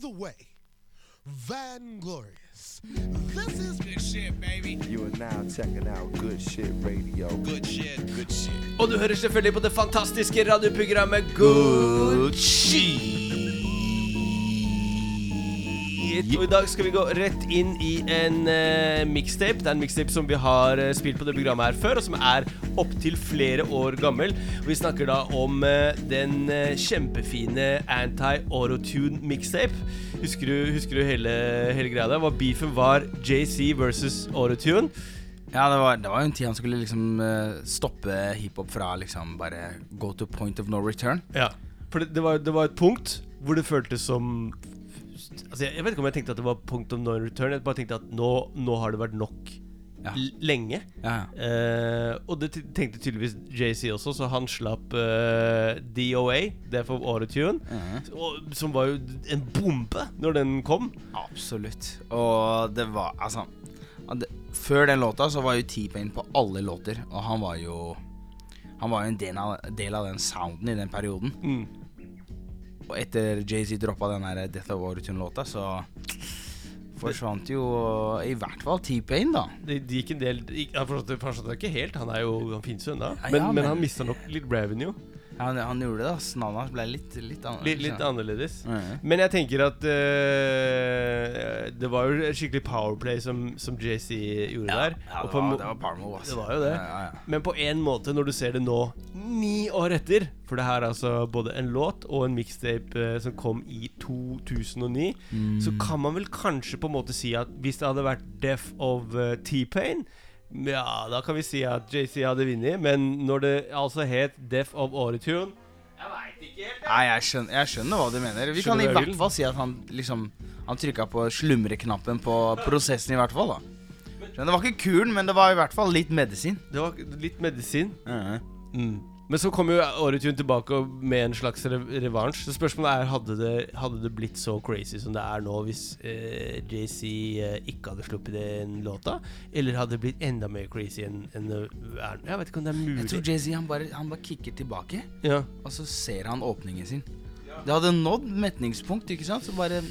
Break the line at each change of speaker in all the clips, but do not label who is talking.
the way, Vanglorious. This is
Good shit, baby.
You are now checking out Good Shit Radio.
Good shit. Good shit.
Og du hører selvfølgelig på det fantastiske radioprogrammet Good Shit. Og i dag skal vi gå rett inn i en uh, mixtape. Det er en mixtape som vi har uh, spilt på det programmet her før, og som er opptil flere år gammel. Og vi snakker da om uh, den kjempefine anti-autotune mixtape. Husker du, husker du hele, hele greia der? Hva beefen var JC versus autotune?
Ja, det var, det var jo en tid han skulle liksom stoppe hiphop fra liksom bare go to point of no return.
Ja, for det, det, var, det var et punkt hvor det føltes som Altså jeg, jeg vet ikke om jeg tenkte at det var punkt of no return. Jeg bare tenkte at nå, nå har det vært nok
Ja.
lenge.
Ja,
Uh, og det tenkte tydeligvis JC også, så han slapp uh, DOA, det for autotune,
Mhm.
og- som var jo en bombe når den kom.
Absolutt. Og det var Altså det, Før den låta så var jo T-Pain på alle låter, og han var jo Han var jo en del av, del av den sounden i den perioden.
Mm.
Og etter Jay-Z droppa den der Death of Origin-låta, så forsvant jo i hvert fall T-Pain, da.
Det, det gikk en del Han forstod, forstod det ikke helt, han er jo Han finnes jo ennå. Men,
ja,
men
men-
han mista nok litt revenue.
Ja, han, han gjorde det, ass. Navnet hans ble litt, litt annerledes.
Litt, litt annerledes.
Mhm.
Men jeg tenker at uh, Det var jo skikkelig powerplay som, som JC gjorde
Ja,
der.
ja det, var, det var Parmo, ass.
Det var jo det.
Ja, ja, ja.
Men på en måte, når du ser det nå, ni år etter For det her er altså både en låt og en mixtape uh, som kom i 2009,
Mm.
så kan man vel kanskje på en måte si at hvis det hadde vært Death of uh, T-Pain ja, da kan vi si at JC hadde vunnet, men når det altså het Death of Autotune Jeg veit ikke helt.
Nei, jeg skjønner, jeg skjønner hva du mener. Vi
Skjønner
kan i hvert fall si at han liksom Han trykka på slumreknappen på prosessen, i hvert fall. da Men Det var ikke kulen, men det var i hvert fall litt medisin.
Det var litt medisin. Mm. Men så kom jo Åretun tilbake med en slags revansj. Så spørsmålet er hadde det, hadde det blitt så crazy som det er nå hvis eh, JC eh, ikke hadde sluppet den låta? Eller hadde det blitt enda mer crazy enn en, er Jeg vet ikke om det er mulig.
Jeg tror Jay-Z han bare, han bare kicker tilbake,
Ja.
og så ser han åpningen sin. Det hadde nådd metningspunkt, ikke sant? Så bare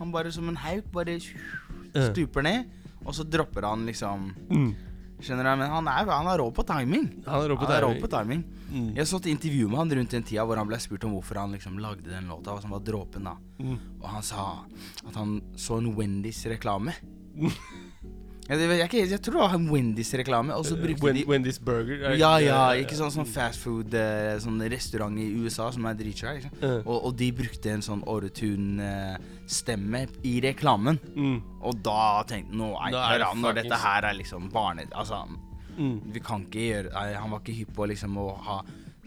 Han bare som en hauk bare stuper ned, og så dropper han liksom
Mm.
Skjønner du? Men han er, han er rå på timing.
Han er rå på
Han er rå
timing.
på timing.
Mm.
Jeg så et intervju med han rundt den tida hvor han ble spurt om hvorfor han liksom lagde den låta, som var dråpen, da.
Mm.
Og han sa at han så en Wendys-reklame. jeg, jeg, jeg tror det var en Wendys-reklame, og så brukte
Wend
de
Wendy's Burger. er-
Ja, ja,
eh,
ikke sånn sånn fast food eh, Sånn restaurant i USA som er dritsvær.
Eh.
Og, og de brukte en sånn Orotune-stemme i reklamen.
Mm.
Og da tenkte Nå, jeg når dette her er liksom barne... Altså,
Mm.
vi kan ikke gjøre nei, Han var ikke hypp på liksom å ha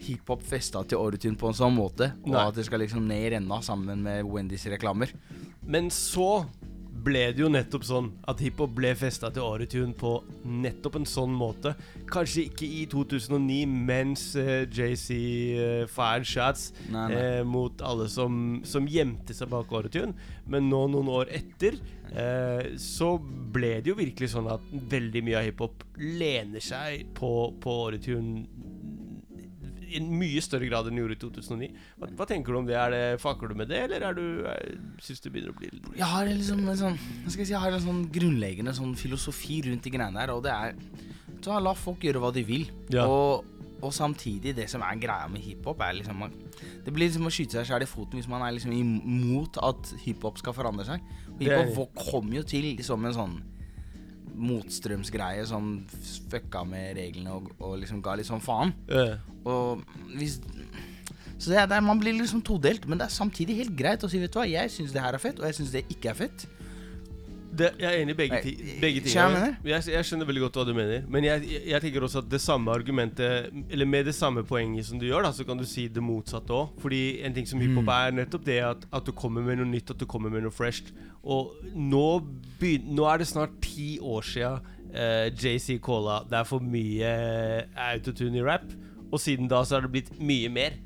hiphop festa til Orotune på en sånn måte. Og
Nei.
at det skal liksom ned i renna sammen med Wendys reklamer.
Men så ble det jo nettopp sånn at hiphop ble festa til Autotune på nettopp en sånn måte. Kanskje ikke i 2009 mens uh, JC uh, fired shots
Nei, nei.
Uh, mot alle som, som gjemte seg bak Autotune, men nå noen år etter uh, så ble det jo virkelig sånn at veldig mye av hiphop lener seg på, på Autotune i mye større grad enn det gjorde i 2009. Hva, hva tenker du om det? Er det Fucker du med det, eller er du, er, syns du begynner å bli litt
Jeg har liksom en sånn skal jeg si Jeg har en sånn grunnleggende sånn filosofi rundt de greiene der, og det er så La folk gjøre hva de vil.
Ja.
Og, og samtidig, det som er greia med hiphop, er liksom man- Det blir liksom å skyte seg sjøl i foten hvis man er liksom imot at hiphop skal forandre seg. Og hiphop kom jo til som en sånn motstrømsgreie som fucka med reglene og, og liksom ga litt sånn faen.
Øh.
Og hvis Så det er, det er, man blir liksom todelt, men det er samtidig helt greit å si Vet du hva, jeg syns det her er fett, og jeg syns det ikke er fett.
Det, jeg er enig i begge, ti, begge
skjønner jeg.
Jeg, jeg skjønner veldig godt hva du mener. Men jeg, jeg, tenker også at det samme argumentet Eller med det samme poenget som du gjør, da så kan du si det motsatte òg. Fordi en ting som hiphop
Mm.
er nettopp det at, at du kommer med noe nytt, at du kommer med noe fresh. Og nå, begyn- nå er det snart ti år sia uh, JC calla det er for mye eh, autotune i rap. Og siden da så har det blitt mye mer.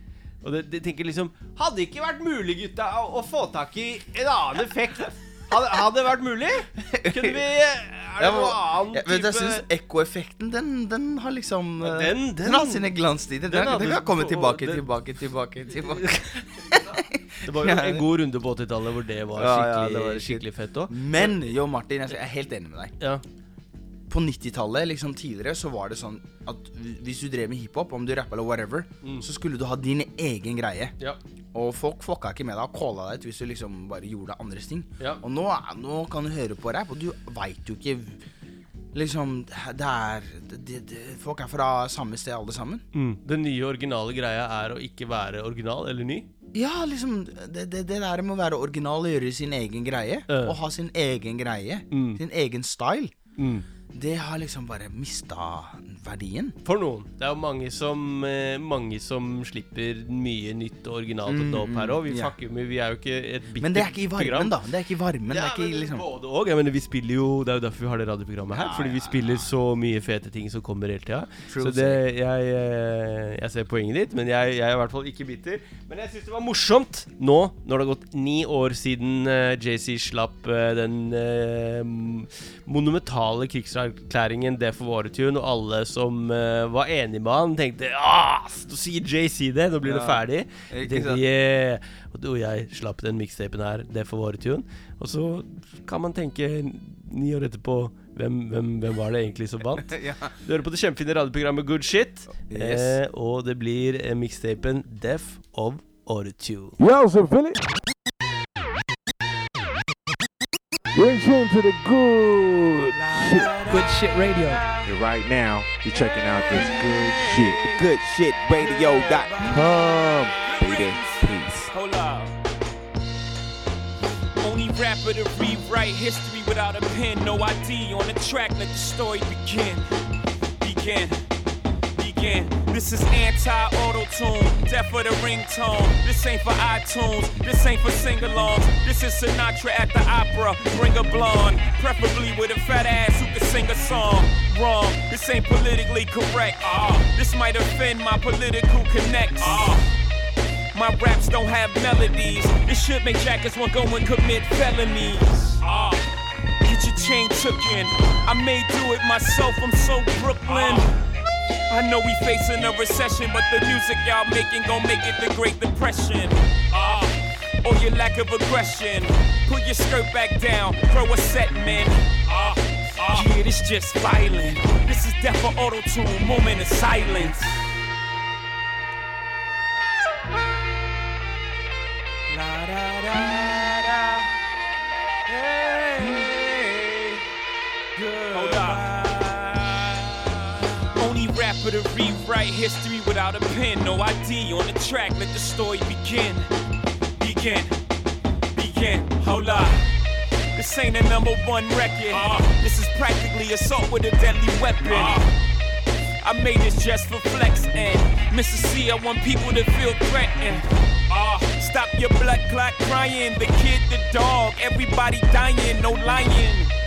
Og det, det tenker liksom Hadde ikke vært mulig, gutta, å, å få tak i en annen effekt? Hadde, hadde det vært mulig? Kunne vi Er det noe annen
du, jeg
type
syns ekkoeffekten, den, den har liksom
Ja,
eh,
den-
den,
den-
har sine glanstider.
den
Den, kan komme tilbake, tilbake, tilbake. tilbake
Det var jo en god runde på 80-tallet hvor det var
Ja, ja,
skikkelig,
det var
skikkelig fett òg.
Men jo, Martin, jeg er helt enig med deg.
Ja.
På 90-tallet, liksom tidligere, så var det sånn at hvis du drev med hiphop, om du rappa eller whatever, så skulle du ha din egen greie.
Ja.
Og folk fucka ikke med deg og calla deg ut hvis du liksom bare gjorde andres ting.
Ja.
Og nå, nå kan du høre på rapp, og du veit jo ikke Liksom Det er det, det, Folk er fra samme sted, alle sammen.
Mm. Den nye originale greia er å ikke være original eller ny.
Ja, liksom Det, det, det der med å være original og gjøre sin egen greie,
Uh.
og ha sin egen greie,
Mm.
sin egen style,
Mm.
Det har liksom bare mista verdien.
For noen. Det er jo mange som, eh, mange som slipper mye nytt og originalt og dope her òg. Vi,
yeah.
fucker jo med- vi er jo ikke et bitte
Men det er ikke i
program.
varmen, da. Det er ikke i varmen.
Ja,
det ikke
men
liksom
Både og. Jeg mener, vi spiller jo Det er jo derfor vi har det radioprogrammet her.
Ja,
fordi vi spiller så mye fete ting som kommer hele tida. Så det, jeg, eh, jeg ser poenget ditt, men jeg, jeg er i hvert fall ikke bitter. Men jeg syns det var morsomt nå, når det har gått ni år siden uh, JC slapp uh, den uh, monumentale monumentale krigserklæringen Death of Watertune, og alle som uh, var enige med han, tenkte Nå så sier JC det, nå blir det ferdig. Tenkte yeah. Og og jeg slapp den mixtapen her, Death of Watertune. Og så kan man tenke ni år etterpå hvem, hvem, hvem var det egentlig som vant?
ja.
Du hører på det kjempefine radioprogrammet Good Shit.
Yes.
Eh, og det blir eh, mixtapen Death of Autotune.
Ja, selvfølgelig. You're in tune to the good shit.
Good shit radio.
And right now, you're checking out this good shit.
GoodShitRadio.com.
Come, baby. Peace.
Hold up. Only rapper to rewrite history without a pen, no ID on the track. Let the story begin. Begin. Begin. This is anti-auto tune, death for the ringtone. This ain't for iTunes, this ain't for sing-alongs. This is Sinatra at the opera. Bring a blonde, preferably with a fat ass who can sing a song. Wrong, this ain't politically correct. Ah, this might offend my political connects. Ah. My raps don't have melodies. This should make jackets want to go and commit felonies. Ah, get your chain took in. I may do it myself. I'm so Brooklyn. I know we facing a recession, but the music y'all making gon' make it the Great Depression. Ah, or your lack of aggression. Pull your skirt back down, throw a set, man. Ah, ah. Yeah, this just violent. This is death for auto tune, moment of silence. To rewrite history without a pen, no ID on the track. Let the story begin. Begin. Begin. Hold up. This ain't a number one record. This is practically assault with a deadly weapon. I made this just for flex and Mr. Cee, I want people to feel threatened. Ah, stop your blood clot crying. The kid, the dog, everybody dying, no lying.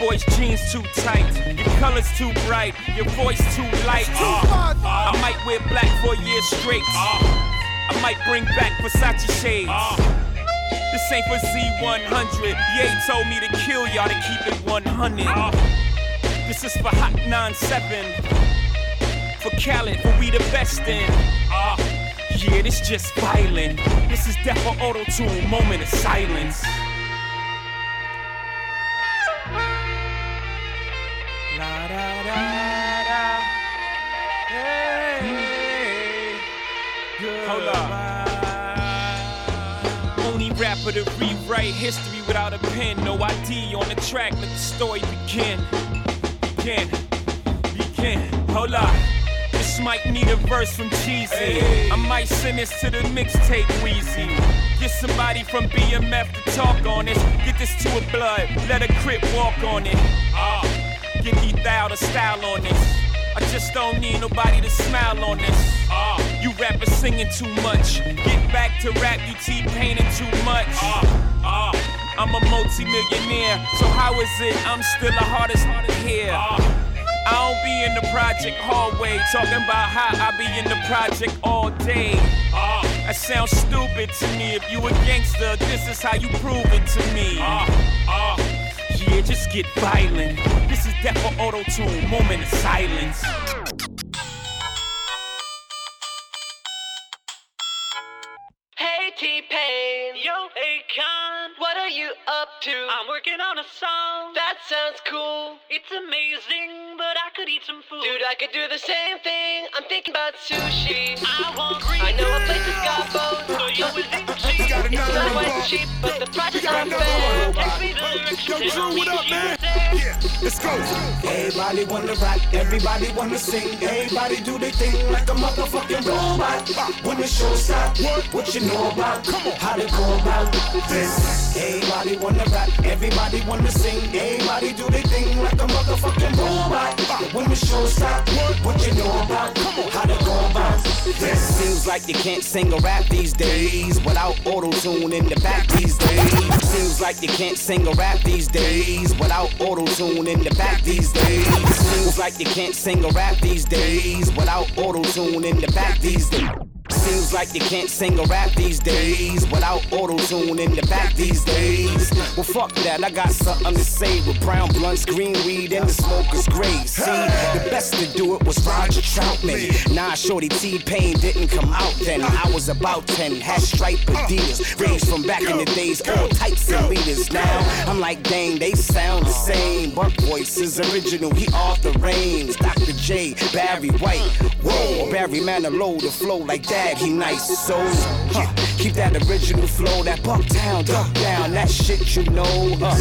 Boys' jeans too tight, your colors too bright, your voice too light. Ah, I might wear black for a year straight. I might bring back Versace shades. This ain't for Z100. Ye told me to kill y'all to keep it 100. This is for Hot 97. For Khaled, for we the best in. Ah, yeah, this just violent. This is death for auto tune, moment of silence. Rapper to rewrite history without a pen, no ID on the track. Let the story begin. Begin. Begin. Hold up. This might need a verse from Jeezy. I might send this to the mixtape Weezy. Get somebody from BMF to talk on this. Get this to a blood. Let a crip walk on it. Ah. Get Heath out of style on this. I just don't need nobody to smile on this. You rappers singing too much. Get back to rap, you T-Paining too much. Ah, ah, I'm a multi-millionaire, so how is it I'm still the hardest here? Ah, I don't be in the project hallway talking about how I be in the project all day. Ah, that sounds stupid to me. If you a gangster, this is how you prove it to me. Ah, ah. Yeah, just get violent. This is death for auto tune, moment of silence.
I could
do the same thing. I'm thinking about sushi.
I want green.
I know a place that's got both.
So you will eat cheese.
got
It's not quite cheap, but the price is not fair.
one, Bob.
Text me the directions.
Yo, Drew, what up, man?
Yeah.
Yeah, let's go.
Everybody wanna rap, everybody wanna sing, everybody do their thing like a motherfucking robot. When the show stop, what, what you know about? Come on, how to go about this? Everybody wanna rap, everybody wanna sing, everybody do their thing like a motherfucking robot. When the show stop, what, what you know about? Come on, how to go about this?
Seems like you can't sing or rap these days without auto tune in the back these days. Seems like you can't sing or rap these days without auto tune in the back these days. Seems like you can't sing or rap these days without auto tune in the back these days. Seems like you can't sing or rap these days without auto tune in the back these days. Well, fuck that, I got something to say with brown blunts, green weed, and the smoker's gray. See, the best to do it was Roger Troutman. Nah, Shorty T Pain didn't come out then. I was about 10, had stripe Adidas, raised from back in the days, all types of leaders. Now I'm like, dang, they sound the same. Buck voices original, he off the reins. Dr. J, Barry White, whoa, Barry Manilow, the flow like that, he nice. So, huh, keep that original flow, that buck down, duck down, that shit you know, huh.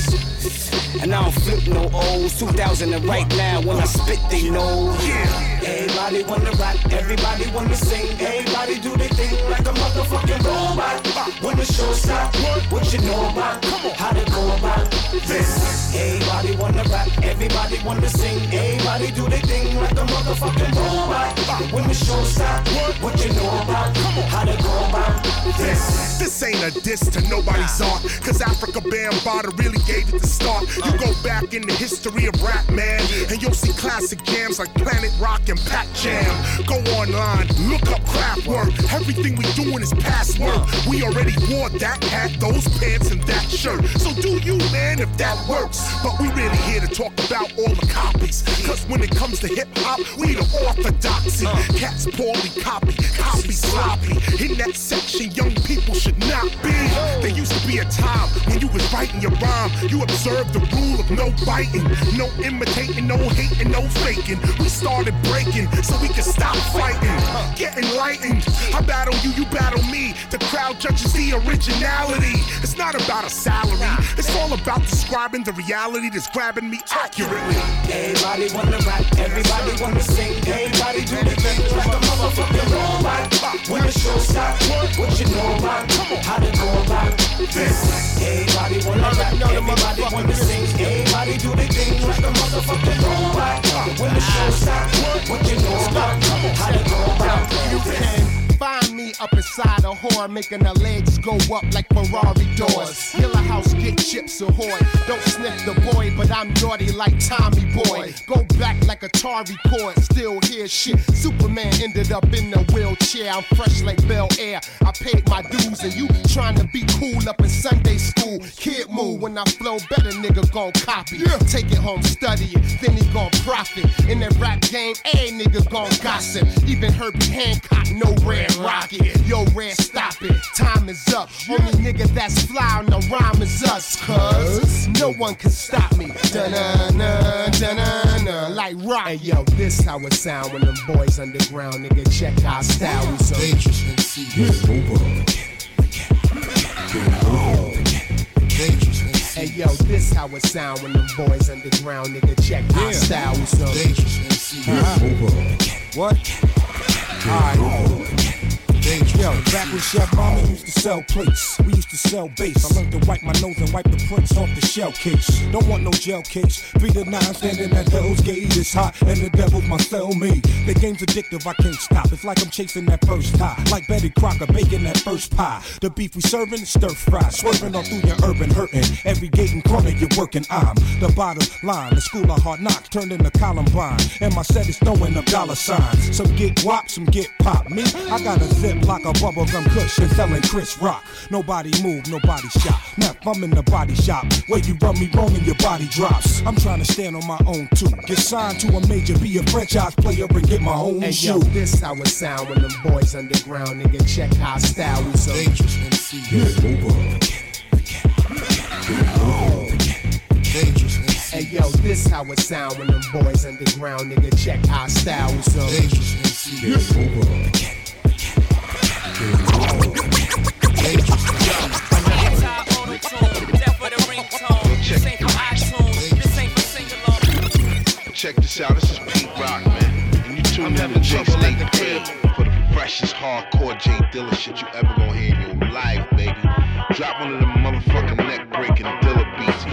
And I don't flip no O's, 2000 and right now, when I spit, they know. Yeah.
Everybody wanna rap, everybody wanna sing, everybody do their thing like a motherfucking robot. Uh, when the show stop, what you know about? How to go about this? Everybody wanna rap, everybody wanna sing, everybody do their thing like a motherfucking robot. When the show stop, what, you know about? How to go about this?
This ain't a diss to nobody's art, cause Afrika Bambaataa really gave it the start. You go back in the history of rap, man, and you'll see classic jams like Planet Rock and Pack Jam. Go online, look up Kraftwerk. Everything we doing is past work. We already wore that hat, those pants, and that shirt. So do you, man, if that works. But we really here to talk about all the copies. Cause when it comes to hip hop, we the orthodoxy. Uh. Cats poorly copy, copy sloppy. In that section, young people should not be. There used to be a time when you was writing your rhyme. You observed the rule of no biting, no imitating, no hating, no faking. We started breaking so we could stop fighting. Get enlightened. I battle you, you battle me. The crowd judges the originality. It's not about a salary, it's all about describing the reality that's grabbing me accurately.
Everybody wanna rap, everybody wanna sing, everybody do their thing like a motherfucking robot. When the show stop, what, you know about? How to go about this? Everybody wanna rap, everybody wanna sing, everybody do their thing like a motherfucking robot. When the show stop, what, what you know about? How to go about
up inside a whore, making her legs go up like Ferrari doors. Killer house, get chips ahoy. Don't sniff the boy, but I'm naughty like Tommy Boy. Go back like Atari cord, still hear shit. Superman ended up in a wheelchair. I'm fresh like Bel Air. I paid my dues, and you trying to be cool up in Sunday school. Kid move when I flow better, nigga gon' copy. Take it home, study it, then he gon' profit. In that rap game, a nigga gon' gossip. Even Herbie Hancock, no red rocket. Yo, red, stop it. Time is up. Only nigga that's fly on the rhyme is us, cuz no one can stop me. Dun-dun-dun, dun-dun-dun, like rock. Hey, yo, this how it sound when them boys underground, nigga. Check our style. We so dangerous MC. Hey yo, this how it sound when them boys underground, nigga. Check our style. We so dangerous MC.
What? Alright. Yo, back when Chef Mama used to sell plates, we used to sell bass. I learned to wipe my nose and wipe the prints off the shell case. Don't want no gel case. Three to nine standing at Hell's Gate. It's hot and the devil's my cellmate. The game's addictive, I can't stop. It's like I'm chasing that first high. Like Betty Crocker baking that first pie. The beef we serving is stir fry. Swerving all through your urban hurting. Every gate and corner you're working, I'm the bottom line. The school of hard knocks turned into Columbine. And my set is throwing up dollar signs. Some get whop, some get pop. Me, I got a zip Slim like bubblegum cushion selling Chris Rock. Nobody move, nobody shop. Now I'm in the body shop where you rub me wrong and your body drops. I'm trying to stand on my own too. Get signed to a major, be a franchise player and get my own
hey,
shoe.
Yo, this how it sound when them boys underground nigga check how style we so. Dangerous MC. Yeah, move on. Forget it, Dangerous MC. Hey yo, this how it sound when them boys underground nigga check how style we so. Dangerous MC. Yeah, move on.
Check this out, this is Pete Rock, man. And you tune in to J State for the freshest hardcore J Dilla shit you ever gonna hear in your life, baby. Drop one of them motherfucking neck breaking Dilla beats,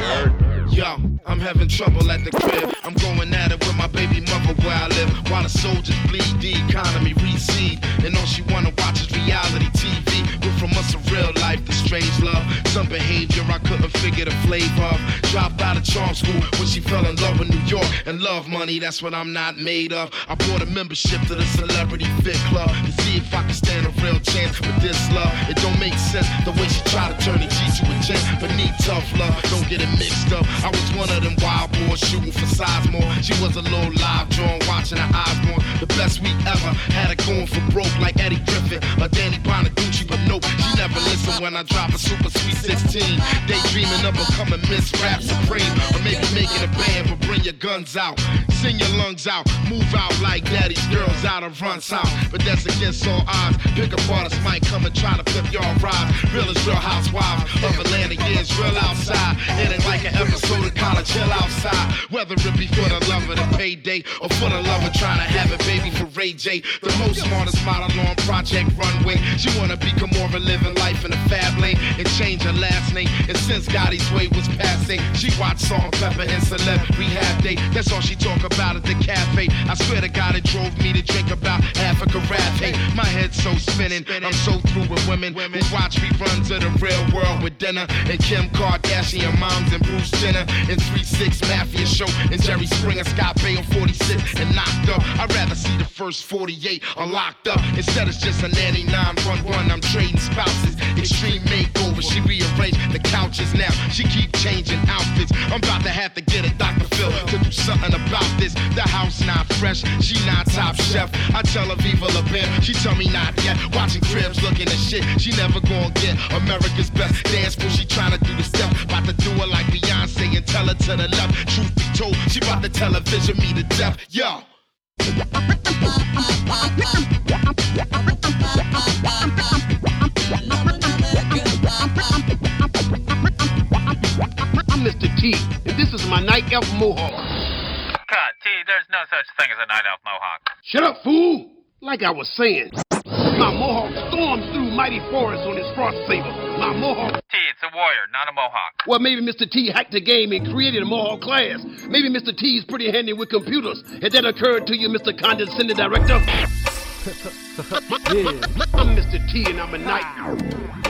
you?
Yo, I'm having trouble at the crib. I'm going at it with my baby mother where I live. While the soldiers bleed, the economy recede. And all she wanna watch is reality TV. From us a real life, the strange love. Some behavior I couldn't figure the flavor of. Dropped out of charm school when she fell in love with New York. And love money, that's what I'm not made of. I bought a membership to the Celebrity Fit Club to see if I can stand a real chance with this love. It don't make sense the way she try to turn a G to a but need tough love. Don't get it mixed up. I was one of them wild boys shooting for size more. She was a little live drawn, watching her eyes more. The best we ever. Had it going for broke like Eddie Griffin or Danny Bonaduce, but nope, she never listened when I drop a super sweet 16. Daydreaming of becoming Miss Rap Supreme, or maybe making a band, but bring your guns out. Sing your lungs out, move out like daddy's girls out of run south. But that's against all odds. Pick up artists might come and try to flip your ride. Real is real housewives of Atlanta, yeah, it's real outside. It ain't like an episode of college chill outside. Whether it be for the love of the payday or for the love of trying to have a baby for Ray J. The most smartest model on Project Runway. She wanna become more living life in a fab lane and change her last name. And since Gotti's way was passing, she watched Salt Pepper and Celeb Rehab Day. That's all she talk about at the cafe. I swear to God, it drove me to drink about half a carafe. My head's so spinning. I'm so through with women who watch reruns of the real world with dinner and Kim Kardashian moms and Bruce Jenner and 3-6 Mafia Show and Jerry Springer, Scott Baio on 46 and knocked up. I'd rather see the first 48 are locked up instead of just a nanny 911. I'm trading spouses, extreme makeover. She rearranged the couches now. She keep changing outfits. I'm about to have to get a Dr. Phil to do something about this. The house not fresh, she not top chef. I tell her Viva La Bam, she tell me not yet. Watching cribs looking at shit, she never gonna get America's best dance school. She tryna do the step, about to do it like Beyonce and tell her to the left. Truth be told, she about to television me to death. Yo.
Mr. T, and this is my night elf mohawk.
Cut, T, there's no such thing as a night elf mohawk.
Shut up, fool! Like I was saying, my mohawk storms through mighty forests on his frost saber. My mohawk.
T, it's a warrior, not a mohawk.
Well, maybe Mr. T hacked the game and created a mohawk class. Maybe Mr. T is pretty handy with computers. Had that occurred to you, Mr. Condescending Director? yeah. I'm Mr. T and I'm a night.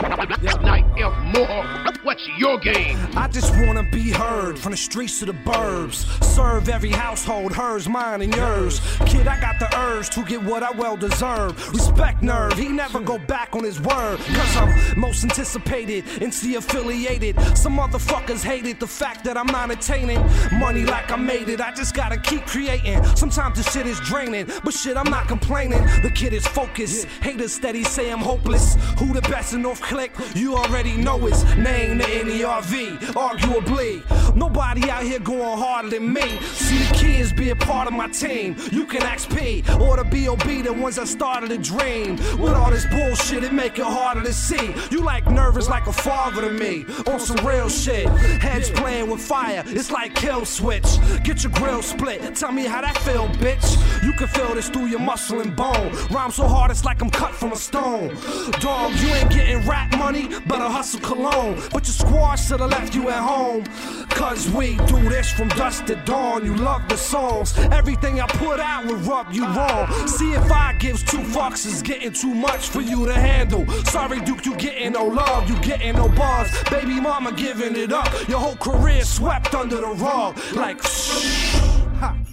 Night elf mohawk. What's your game?
I just wanna be heard from the streets to the burbs. Serve every household, hers, mine, and yours. Kid, I got the urge to get what I well deserve. Respect nerve, he never go back on his word. Cause I'm most anticipated, NC affiliated. Some motherfuckers hated the fact that I'm not attaining money like I made it. I just gotta keep creating. Sometimes the shit is draining, but shit, I'm not complaining. The kid is focused. Haters steady say I'm hopeless. Who the best in North Click? You already know his name, the NERV. Arguably, nobody out here going harder than me. See the kids be a part of my team. You can ask P or the B.O.B. the ones that started the dream. With all this bullshit, it make it harder to see. You like nervous like a father to me. On some real shit. Heads playing with fire, it's like kill switch. Get your grill split. Tell me how that feel, bitch. You can feel this through your muscle and bone. Rhyme so hard, it's like I'm cut from a stone. Dog, you ain't getting rap money, but a hustle cologne. But your squad should have left you at home. Cause we do this from dusk to dawn. You love the songs. Everything I put out will rub you wrong. See if I gives two fucks is getting too much for you to handle. Sorry, Duke, you getting no love, you getting no bars. Baby mama giving it up. Your whole career swept under the rug. Like.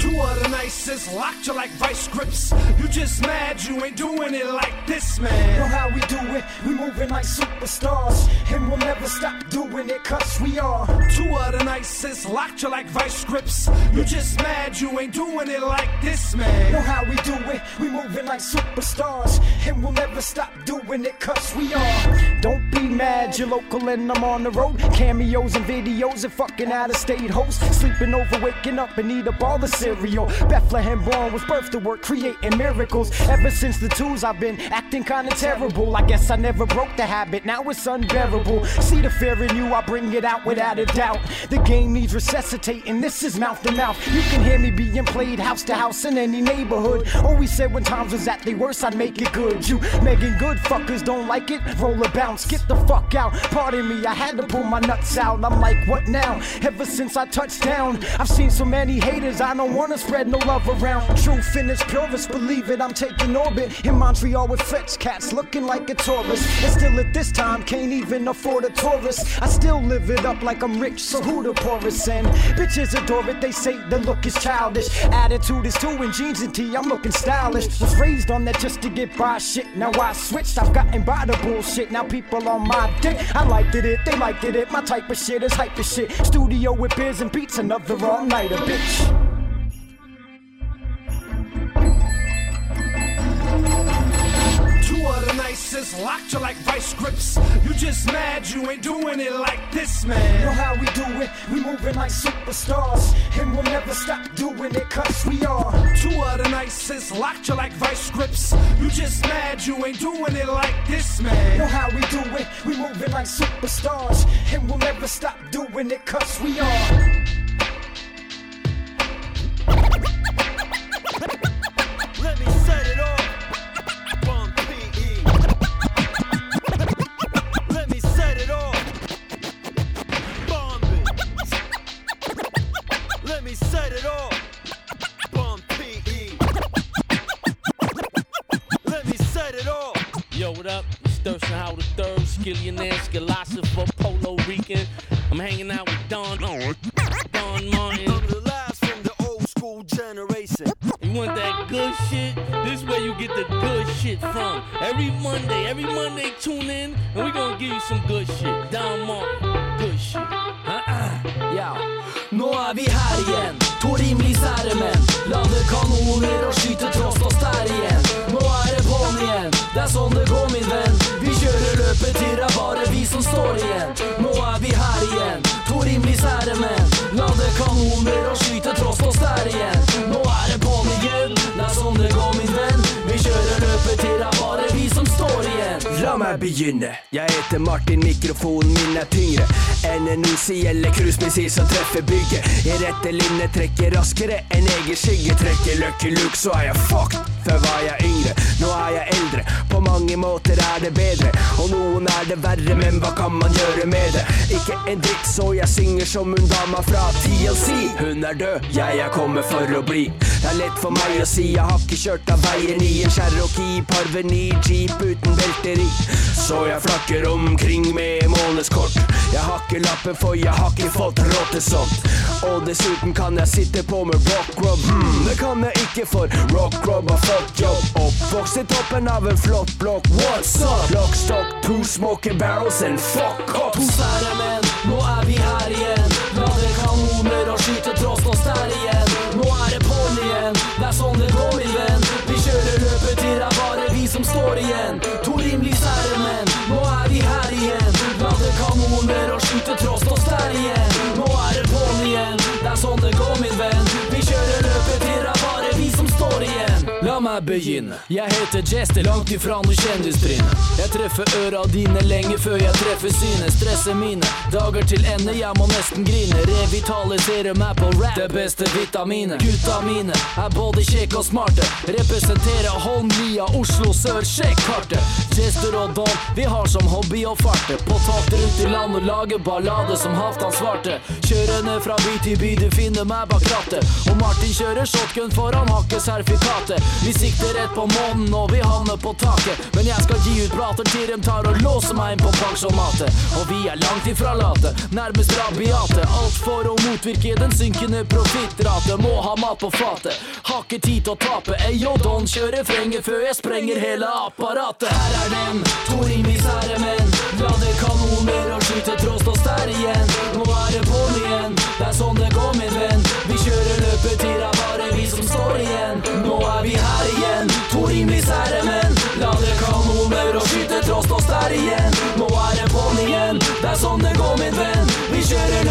Two other nights nicest, locked you like vice grips. You just mad you ain't doing it like this, man.
Know how we do it, we moving like superstars. And we'll never stop doing it, cause we are.
Two of the nicest, locked you like vice grips. You just mad you ain't doing it like this, man.
Know how we do it, we moving like superstars. And we'll never stop doing it, cause we are. Don't be mad, you're local and I'm on the road. Cameos and videos and fucking out of state hosts. Sleeping over, waking up and eat up all the cereal. Bethlehem born was birth to work, creating miracles. Ever since the twos, I've been acting kinda terrible. I guess I never broke the habit, now it's unbearable. See the fear in you, I bring it out without a doubt. The game needs resuscitating, this is mouth to mouth. You can hear me being played house to house in any neighborhood. Always said when times was at their worst, I'd make it good. You making good fuckers don't like it, roll a bounce, get the fuck out. Pardon me, I had to pull my nuts out. I'm like, what now? Ever since I touched down, I've seen so many haters, I don't wanna spread no love around. True Finnish purist, believe it, I'm taking orbit in Montreal with fetch cats looking like a tourist. And still at this time, can't even afford a tourist. I still live it up like I'm rich, so who the poorest? And bitches adore it, they say the look is childish. Attitude is too in jeans and tee, I'm looking stylish. Was raised on that just to get by shit. Now I switched, I've gotten by the bullshit. Now people on my dick. I liked it, it, they liked it, it. My type of shit is hype as shit. Studio with beers and beats, another all nighter, bitch.
Nicest, locked you like vice grips. You just mad you ain't doing it like this, man.
You Know how we do it, we moving like superstars. And we'll never stop doing it, cause we are.
Two of the nicest, locked you like vice grips. You just mad you ain't doing it like this, man.
You Know how we do it, we moving like superstars. And we'll never stop doing it, cause we are.
Let me set it off. Bump PE. Let me set it off.
Yo, what up? It's Thirstin Howl the Third, Skillionaire, Skilosopher, Polo Rican. I'm hanging out with Don, Don Martin.
I'm the last from the old school generation.
You want that good shit? This is where you get the good shit from. Every Monday, every Monday, tune in, and we're gonna give you some good shit.
Meg begynne. Jeg heter Martin, mikrofonen min er tyngre enn en Uzi eller cruisemissil som treffer bygget. I rette linje trekker raskere enn egen skygge. Trekker Lucky Luke, så er jeg fucked. Før var jeg yngre, nå er jeg eldre. På mange måter er det bedre, og noen er det verre, men hva kan man gjøre med det? Ikke en dritt, så jeg synger som hun dama fra TLC. Hun er død, jeg er kommet for å bli. Er lett for meg å si, jeg har ikke kjørt av veien i en Cherokee, Parveny, Jeep uten belteri. Så jeg flakker omkring med månedskort. Jeg har ikke lappen, for jeg har ikke fått råd til sånt. Og dessuten kan jeg sitte på med rock rob. Hmm, det kan jeg ikke, for rock rob har fått jobb. Oppvokst i toppen av en flott blokk. What's up? Lock, to smoking barrels and fuck
To
cops.
sære menn, nå er vi her igjen. Lader kanoner og skyter tross nå stær igjen. Igjen. Det er sånn det går, min venn. Vi kjører løpet til det er bare vi som står igjen. Begynne. Jeg heter Jester, langt ifra noe kjendistryne. Jeg treffer øra dine lenge før jeg treffer synet. Stresser mine dager til ende, jeg må nesten grine. Revitalisere meg på rap, det beste vitaminet. Gutta mine er både kjekke og smarte. Representerer Holmlia, Oslo sør, sjekk kartet. Jester og Don, vi har som hobby å farte. På tokt rundt i land og lage ballade som Halvdan svarte. Kjørende fra by til by, du finner meg bak rattet. Og Martin kjører shotgun foran har ikke sertifikatet. Vi sikter rett på månen og vi havner på taket. Men jeg skal gi ut plater til dem tar og låser meg inn på pensjonatet. Og vi er langt ifra late, nærmest rabiate. Alt for å motvirke den synkende profittrate. Må ha mat på fatet, har tid til å tape. Eyo, Don kjører frenger før jeg sprenger hele apparatet. Her er den, to rimelige sære menn. Lade kanoner og skyte trost og stær igjen. Nå er det på'n igjen, det er sånn det går, min venn. Vi kjører bare vi som står igjen. Nå er vi her igjen, to menn. Kanoner og skyter og stær igjen. Nå er det på'n igjen, det er sånn det går, min venn. Vi kjører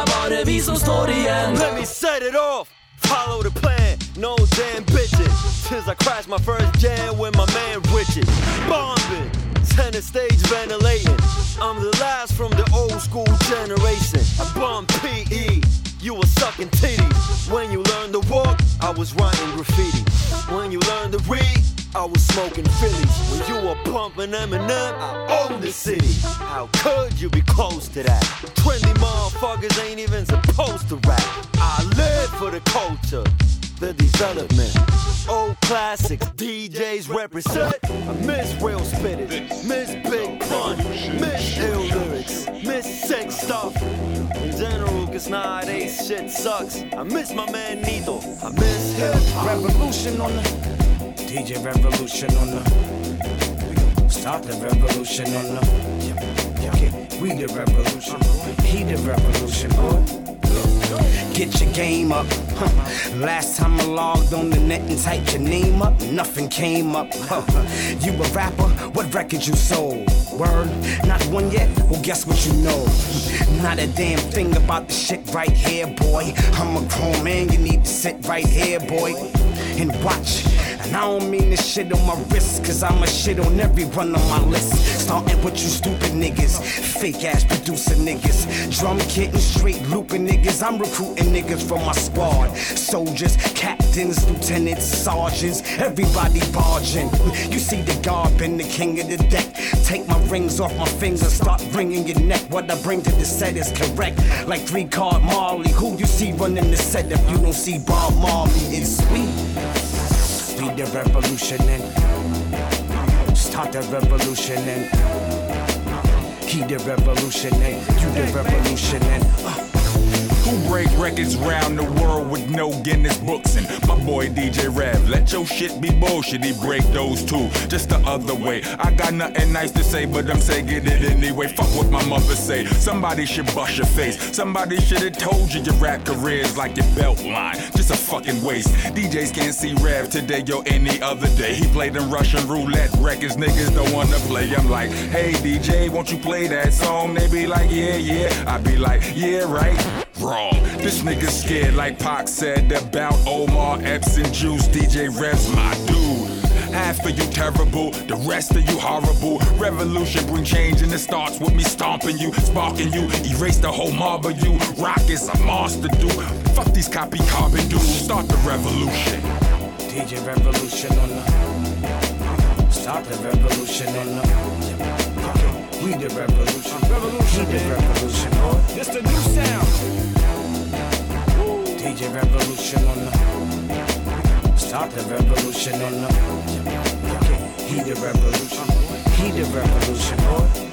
er bare vi som står igjen.
Let me set it off. Follow the plan, no damn bitches. Since I crashed my first jam with my man Richard. Bombing, center stage ventilating. I'm the last from the old school generation. I bomb PE, you were sucking titties. When you learned to walk, I was writing graffiti. When you learned to read, I was smoking Phillies. When you were pumping Eminem, I owned the city. How could you be close to that? Trendy motherfuckers ain't even supposed to rap. I live for the culture, the development. Old classics, DJs represent. I miss real spitters, miss big pun, miss ill lyrics, miss sick stuff. In general, cause nowadays shit sucks. I miss my man Nito, I miss hip hop.
Revolution on the DJ Revolution on the Start the revolution on the We the revolution He the revolution oh. Get your game up huh. Last time I logged on the net and typed your name up Nothing came up huh. You a rapper? What record you sold? Word? Not one yet? Well guess what you know Not a damn thing about the shit right here boy I'm a grown man you need to sit right here boy And watch and I don't mean this shit on my wrist, cause I'ma shit on every one on my list. Starting with you stupid niggas, fake ass producer niggas, drum kit and straight looping niggas. I'm recruiting niggas from my squad. Soldiers, captains, lieutenants, sergeants, everybody barging. You see the guard been the king of the deck. Take my rings off my fingers, start ringing your neck. What I bring to the set is correct. Like three card Marley, who you see running the set if you don't see Bob Marley? It's sweet be the revolution and start the revolution and he the revolution and you the revolution and uh.
Who break records round the world with no Guinness books? And my boy DJ Rev, let your shit be bullshit. He break those too, just the other way. I got nothing nice to say, but I'm saying it anyway. Fuck what my mother say. Somebody should bust your face. Somebody should have told you your rap career is like your belt line. Just a fucking waste. DJs can't see Rev today or any other day. He played in Russian roulette records. Niggas don't wanna play. I'm like, hey DJ, won't you play that song? They be like, yeah, yeah. I be like, yeah, right wrong. This nigga scared, like Pac said about Omar Epps and Juice. DJ Rev's my dude. Half of you terrible, the rest of you horrible. Revolution bring change and it starts with me stomping you, sparking you, erase the whole mob of you. Rock is a monster, dude. Fuck these copy carbon dudes. Start the revolution.
DJ Revolution on the Start the revolution on the We the revolution. Revolution. The revolution.
It's the new sound.
DJ Revolution on the Start the revolution on the He the revolution. He the revolution, boy.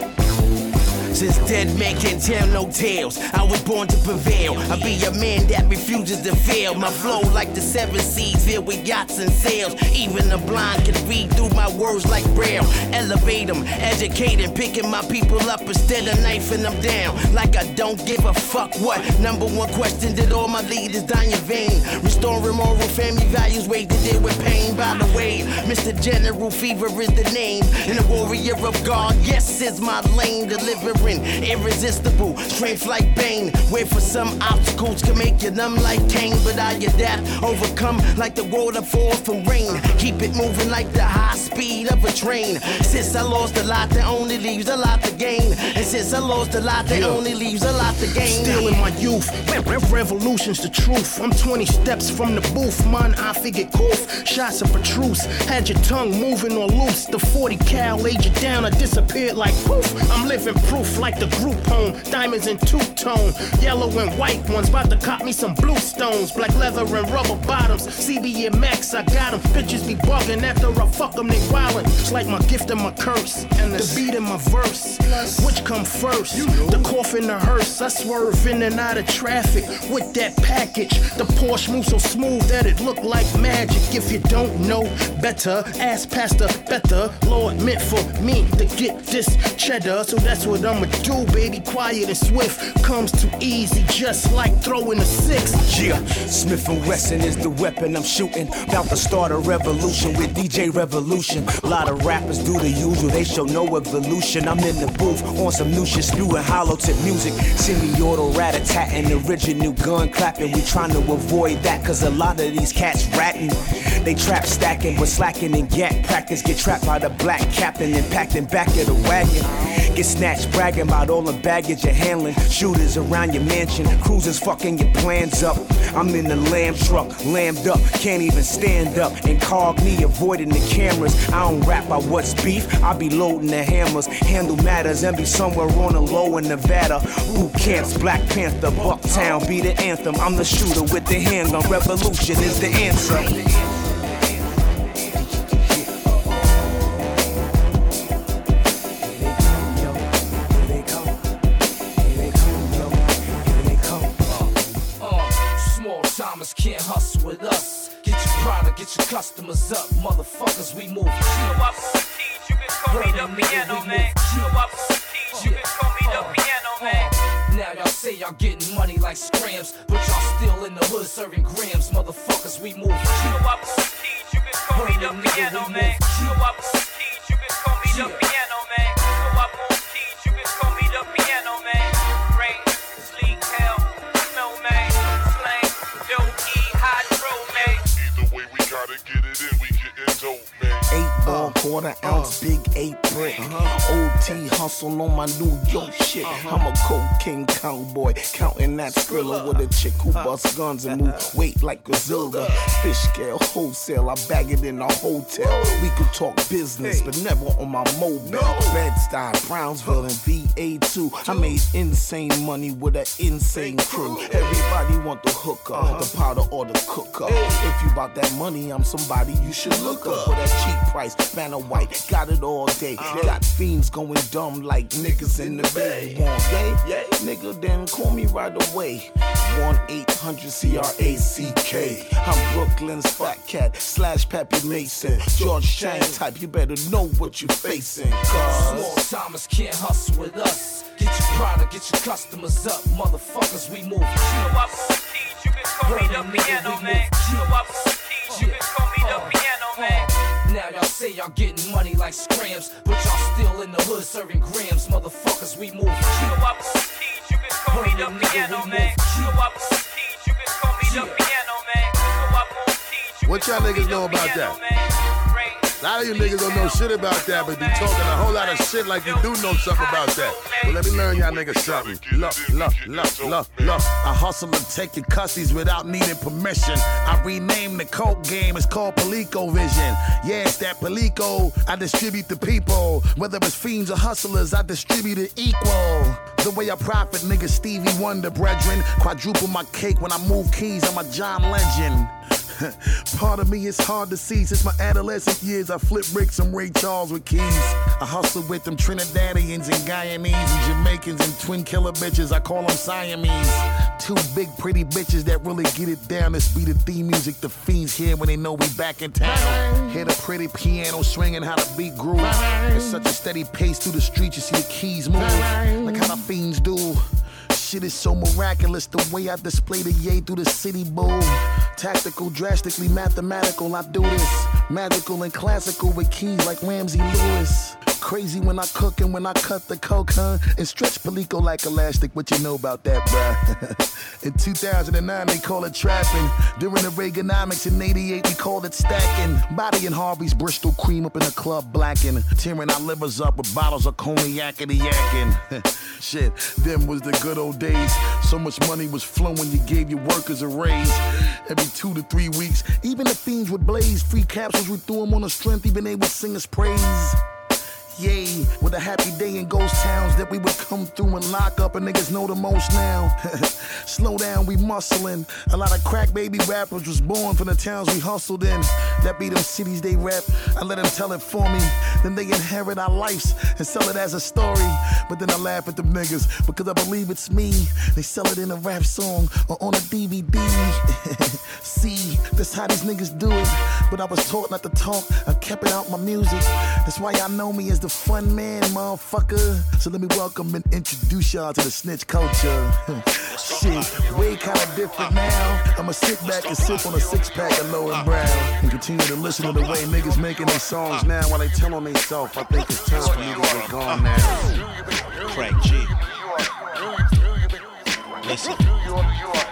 Since dead men can't tell no tales, I was born to prevail. I be a man that refuses to fail. My flow like the seven seas filled with yachts and sails. Even the blind can read through my words like braille. Elevate them, educate them, picking my people up instead of knifing them down. Like I don't give a fuck what. Number one question did all my leaders die in vain? Restoring moral family values, way to deal with pain. By the way, Mr. General Fever is the name. And a warrior of God, yes, is my lane. Delivering irresistible, strength like Bane. Wait for some obstacles can make you numb like Cain, but I adapt, overcome like the water fall from rain. Keep it moving like the high speed of a train. Since I lost a lot, that only leaves a lot to gain. And since I lost a lot, that only leaves a lot to gain.
Still in my youth, re- re- revolution's the truth. I'm 20 steps from the booth, man. I figure goof. Shots of truce, had your tongue moving on loose. The 40 cal laid you down, I disappeared like poof. I'm living proof like the group home. Diamonds in two tone, yellow and white ones. About to cop me some blue stones, black leather and rubber bottoms. CB and Max, I got them. Bitches be bugging after I fuck them, they wildin'. It's like my gift and my curse, and the beat in my verse. Which come first? The coffin, the hearse. I swerve in and out of traffic with that package. The Porsche moves so smooth that it look like magic. If you don't know better, ask Pastor Better. Lord meant for me to get this cheddar, so that's what I'ma do, baby. Quiet and swift comes too easy, just like throwing a six.
Yeah, Smith and Wesson is the weapon I'm shooting. About to start a revolution with DJ Revolution. A lot of rappers do the usual, they show no evolution. I'm in the booth on some new shit, spewing hollow tip music. Semi-auto rat-a-tat-tat original gun clapping. We trying to avoid that, cause a lot of these cats ratting. They trap stacking, but slacking and get practice. Get trapped by the black captain and packed in back of the wagon. Get snatched bragging about all the baggage you're handling. Shooters around your mansion, cruisers fucking your plans up. I'm in the lamb truck, lammed up, can't even stand up. Incogni, avoiding the cameras. I don't rap about what's beef, I be loading the hammers. Handle matters and be somewhere on the low in Nevada. Boot camps, Black Panther, Bucktown, be the anthem. I'm the shooter with the handgun. Revolution is the answer.
Ounce, big eight brick. OT hustle on my New York shit. I'm a cocaine cowboy, counting that skrilla with a chick who busts guns and move weight like Godzilla. Fish scale wholesale, I bag it in a hotel. We could talk business, but never on my mobile. Bed-Stuy, Brownsville, and VA2. I made insane money with an insane crew. Everybody want the hooker, the powder or the cooker. If you bout that money, I'm somebody you should look up for that cheap price. Banner white, got it all day. Uh-huh. Got fiends going dumb like niggas in the bay. Want yay? Nigga, then call me right away. 1 800 C R A C K. I'm Brooklyn's fat cat slash Pappy Mason. George Chang type, you better know what you're facing.
Small
Cause
timers can't hustle with us. Get your product, get your customers up, motherfuckers. We move. You know I put keys, you can call me the piano man. You know I put keys, you can call me the uh, piano man. Uh. Now y'all say y'all getting money like scrams, but y'all still in the hood serving grams, motherfuckers. We move. You know I put keys, you can call me the piano man. You know I put keys, you can call me the piano man. You I put keys, you
What y'all niggas know about that? A lot of you niggas don't know shit about that, but be talking a whole lot of shit like you do know something about that. Well, let me learn y'all niggas something. Look, look, look, look, look. I hustle and take your cussies without needing permission. I rename the coke game, it's called Palico Vision. Yeah, it's that Palico. I distribute the people. Whether it's fiends or hustlers, I distribute it equal. The way I profit, nigga Stevie Wonder, brethren. Quadruple my cake when I move keys, I'm a John Legend. Part of me is hard to see. Since my adolescent years, I flip bricks and Ray Charles with keys. I hustle with them Trinidadians and Guyanese and Jamaicans and twin killer bitches. I call them Siamese. Two big pretty bitches that really get it down. This be the theme music the fiends hear when they know we back in town. Hear the pretty piano swinging, how the beat groove. It's such a steady pace through the streets. You see the keys move like how the fiends do. Shit is so miraculous the way I display the yay through the city boom. Tactical, drastically mathematical, I do this. Magical and classical with keys like Ramsey Lewis. Crazy when I cook and when I cut the coke, huh? And stretch Palico like elastic. What you know about that, bruh? in 2009, they call it trapping. During the Reaganomics in 88, we called it stacking. Body and Harvey's Bristol cream up in the club blacking. Tearing our livers up with bottles of cognac and yakking. Shit, them was the good old days. So much money was flowing, you gave your workers a raise. Every two to three weeks, even the fiends would blaze. Free we threw them on the strength, even they would sing us praise. Yay. With a happy day in ghost towns that we would come through and lock up, and niggas know the most now. Slow down, we muscling. A lot of crack baby rappers was born from the towns we hustled in. That be them cities they rap. I let them tell it for me. Then they inherit our lives and sell it as a story. But then I laugh at them niggas because I believe it's me. They sell it in a rap song or on a DVD. See, that's how these niggas do it. But I was taught not to talk. I kept it out my music. That's why y'all know me as the fun man, motherfucker. So let me welcome and introduce y'all to the snitch culture. Shit, way kinda different now. I'ma sit back and sip on a six pack of low and brown and continue to listen to the way niggas making their songs now while they telling themselves. I think it's time for me to get gone now.
Craig G. Listen.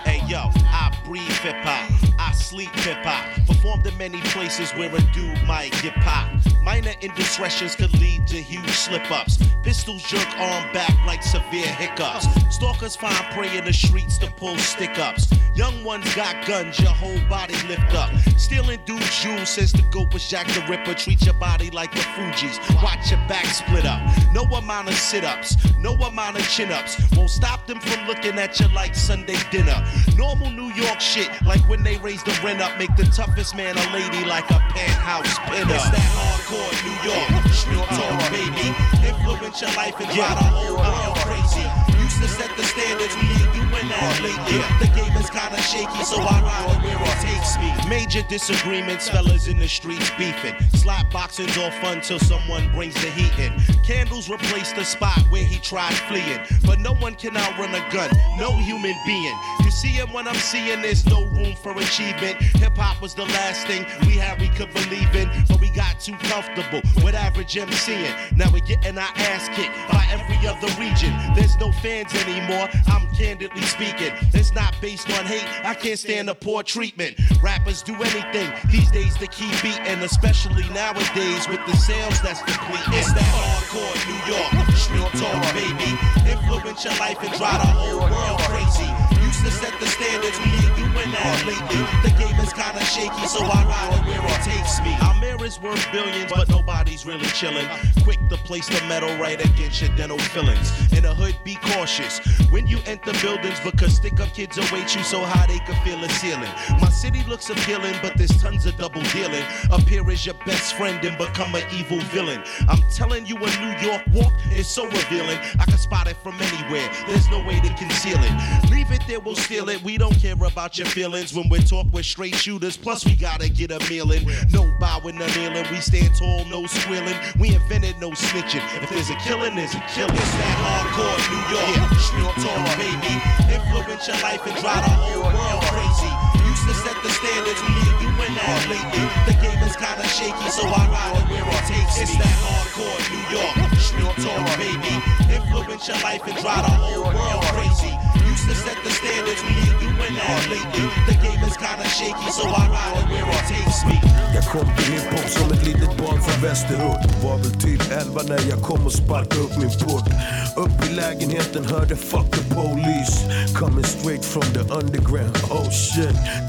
Hey yo, I breathe hip hop. I sleep hip hop. Performed in many places where a dude might get popped. Minor indiscretions could lead to huge slip ups. Pistols jerk arm back like severe hiccups. Stalkers find prey in the streets to pull stick ups. Young ones got guns, your whole body lift up. Stealing dudes' jewels since the goat was Jack the Ripper. Treat your body like the Fuji's. Watch your back split up. No amount of sit ups, no amount of chin ups. Won't stop them from looking at you like Sunday dinner. Normal New York shit, like when they raise the rent up, make the toughest man a lady like a penthouse pinner. It's that hardcore New York, street talk, baby. Influence your life and drive the whole world crazy. Used to set the standards, we ain't doing that lately. The game is kinda shaky, so I ride where it takes me. Major disagreements, fellas in the streets beefing. Slap boxing's all fun till someone brings the heat in. Candles replace the spot where he tried fleeing. But no one can outrun a gun, no human being. You see him when I'm seeing there's no room for achievement. Hip hop was the last thing we had we could believe in, but we got too comfortable with average MCing. Now we're getting our ass kicked by every other region. There's no fans anymore, I'm candidly speaking. It's not based on hate, I can't stand the poor treatment. Rappers do anything these days to keep beating, especially nowadays with the sales that's depleting. It's that hardcore New York, street talk, baby. Influence your life and drive the whole world crazy. Used to set the standards, we ain't doing that lately. The game is kinda shaky, so I ride it where it takes me. Our mirror's worth billions, but nobody's really chilling. Quick to place the metal right against your dental fillings. In the hood, be cautious when you enter buildings because stick up kids await you so high they can feel the ceiling. My city looks appealing, but there's tons of double dealing. Appear as your best friend and become an evil villain. I'm telling you, a New York walk is so revealing. I can spot it from anywhere. There's no way to conceal it. Leave it there, we'll steal it. We don't care about your feelings when we talk with straight shooters. Plus, we gotta get a meal in. No bowing, no kneeling. We stand tall, no squealing. We invented no snitching. If there's a killing, there's a killing. It's that hardcore New York street talk, baby. Influence your life and drive the whole world crazy. Used to set the standards, we ain't doing that lately. The game is kinda shaky, so I ride it where it takes It's that hardcore New York street talk, baby. Influence your life and drive the whole world crazy. To set the standards, we ain't doing that. Lately. The game is kinda shaky, so I ride it where it takes me.
Jeg kom til hiphop som et litet barn fra västerort. Var väl typ 11 när jag kom och sparkade upp min port. Upp i lägenheten hörde fuck the police. Coming straight from the underground. Oh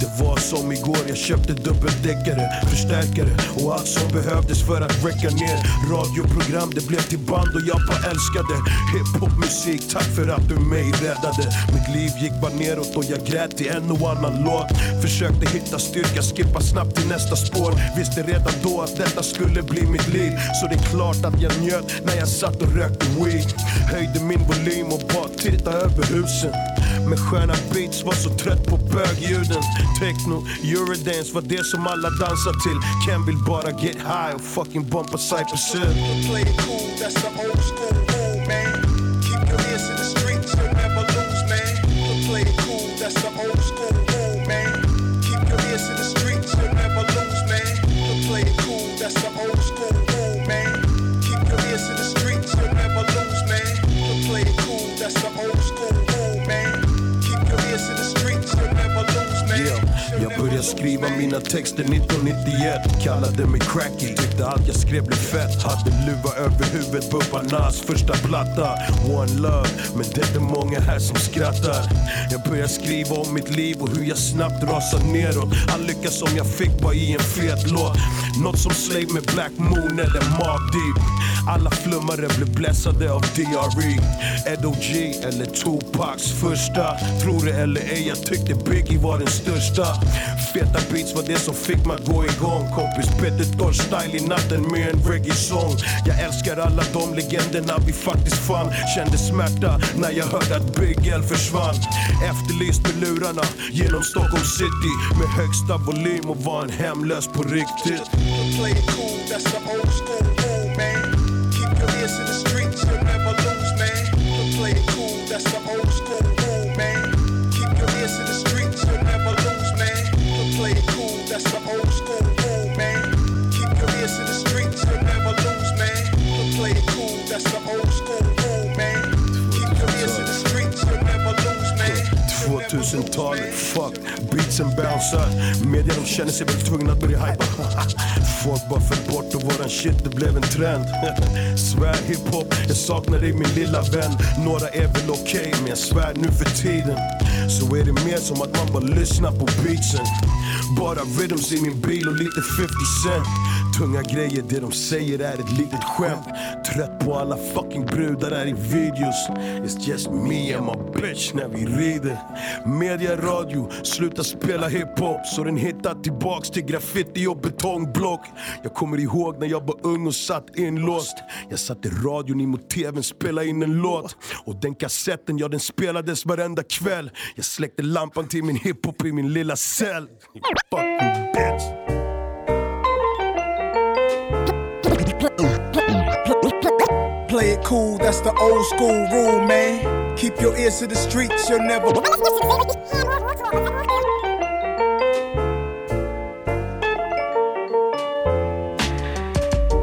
Det var som igår. Jag köpte dubbeldäckare Förstärkare och allt som behövdes för att räcka ner. Radioprogram det blev till band och jag bara älskade Hiphopmusik, tack för du mig räddade Mitt liv gick bara neråt och jag grät i en och annan låt. Försökte hitta styrka, skippa snabbt till nästa spår Visste redan då att detta skulle bli mitt liv. Så det är klart att jag njöt när jag satt och rökte weed. Höjde min volym och bara tittade över husen med sköna beats, var så trött på bögljuden Techno, eurodance var det som alla dansar till Ken vill bara get high och fucking bumpa Cypress Hill
Play it cool, that's the old school
skriva mina texter 1991 Kallade mig cracky, tyckte allt jag skrev blev fett. Hade luva över huvudet, bubba Nas första platta. One love, men det är många här som skrattar. Jag börjar skriva om mitt liv och hur jag snabbt rasar neråt. All lycka som jag fick var i en fet låt. Något som Slave med Black Moon eller Mobb Deep Alla flummare blev blessade av DRE Ed.O.G eller Tupacs första. Tror det eller ej, jag tyckte Biggie var den största Feta beats var det som fick mig gå igång. Kompis Petter Tosh style i natten med en reggae-sång Jag älskar alla de legenderna vi faktiskt fann. Kände smärta när jag hörde att Big L försvann. Efterlyst med lurarna genom Stockholm city Med högsta volym och var en hemlös på riktigt.
Play it cool, that's the old school
2000-talet, fuck. Bounce Medier Media de känner sig väl tvungna att börja hypa Folk bara föll bort och våran shit det blev en trend. Svär hiphop, jag saknar dig min lilla vän Några är väl okej men jag svär nu för tiden. Så är det mer som att man bara lyssnar på beatsen. Bara rhythms i min bil och lite 50 cent. Tunga grejer, det de säger är ett litet skämt på alla fucking brudar här i videos. It's just me and my bitch när vi rider. Media, radio, sluta spela hiphop Så den hittar tillbaks till graffiti och betongblock. Jag kommer ihåg när jag var ung och satt inlåst. Jag satte radion emot mot tvn, spelade in en låt. Och den kassetten, ja den spelades varenda kväll. Jag släckte lampan till min hiphop i min lilla cell. Fucking bitch
Play it cool, that's the old school rule, man. Keep your ears to the streets, you'll never.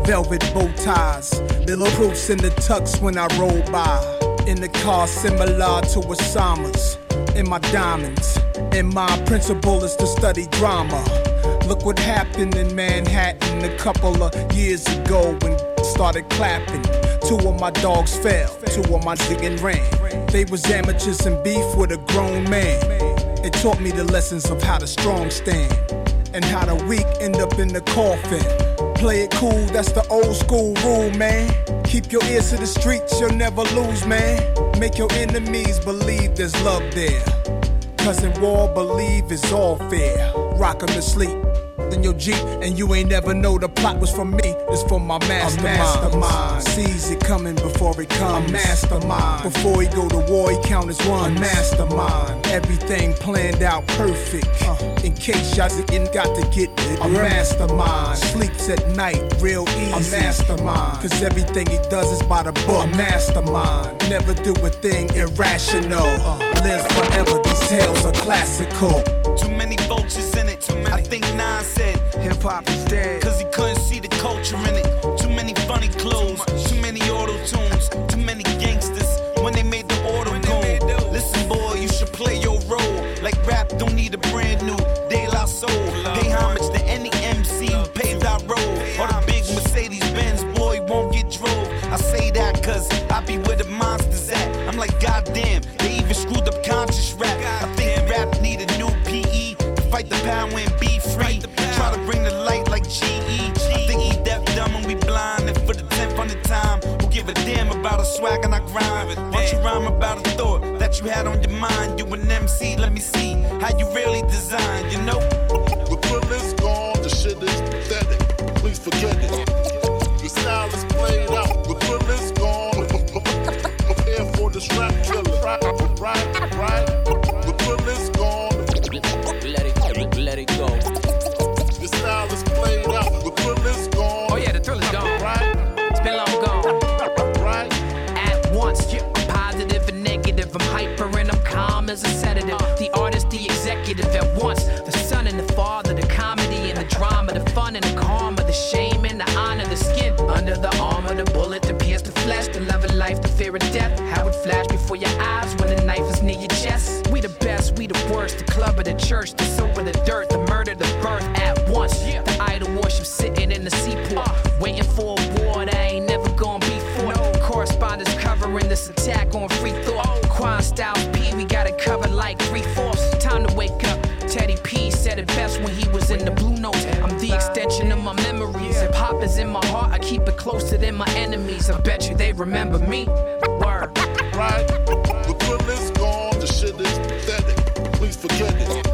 Velvet bow ties, little proofs in the tux when I roll by. In the car similar to Osama's. In my diamonds, and my principle is to study drama. Look what happened in Manhattan a couple of years ago when started clapping. Two of my dogs fell, two of my ziggin' ran. They was amateurs in beef with a grown man. It taught me the lessons of how the strong stand and how the weak end up in the coffin. Play it cool, that's the old school rule, man. Keep your ears to the streets, you'll never lose, man. Make your enemies believe there's love there. Cause in war, believe is all fair. Rock 'em to sleep in your Jeep, and you ain't never know the plot was from me. It's from my mastermind. mastermind. Sees it coming before it comes. A mastermind. Before he go to war, he count as one. A mastermind. Everything planned out perfect. Uh. In case y'all didn't got to get it. A mastermind. Sleeps at night real easy. A mastermind. Cause everything he does is by the book. A mastermind. Never do a thing irrational. Uh. Lives forever. These tales are classical.
Think said hip hop is dead. Cause he couldn't see the culture in it. Too many funny clothes. Why don't you rhyme about a thought that you had on your mind? You an MC, let me see how you really design, you know?
The feeling's gone, the shit is pathetic. Please forget it.
Fear of death. How it flash before your eyes when the knife is near your chest. We the best, we the worst. The club or the church, the soap or the dirt, the murder, the birth at once. The idol worship sitting in the seaport, uh. waiting for a war that ain't never gonna be fought. Correspondence covering this attack on free thought. Oh. Quan Styles P, we got it covered like three fourths. Time to wake up. Teddy P said it best when he was in the blue notes. I'm the extension of my memories. Hip hop is in my heart, I keep it closer than my enemies. I bet you they remember me. Word.
Right? The thrill is gone, the shit is pathetic. Please forget it.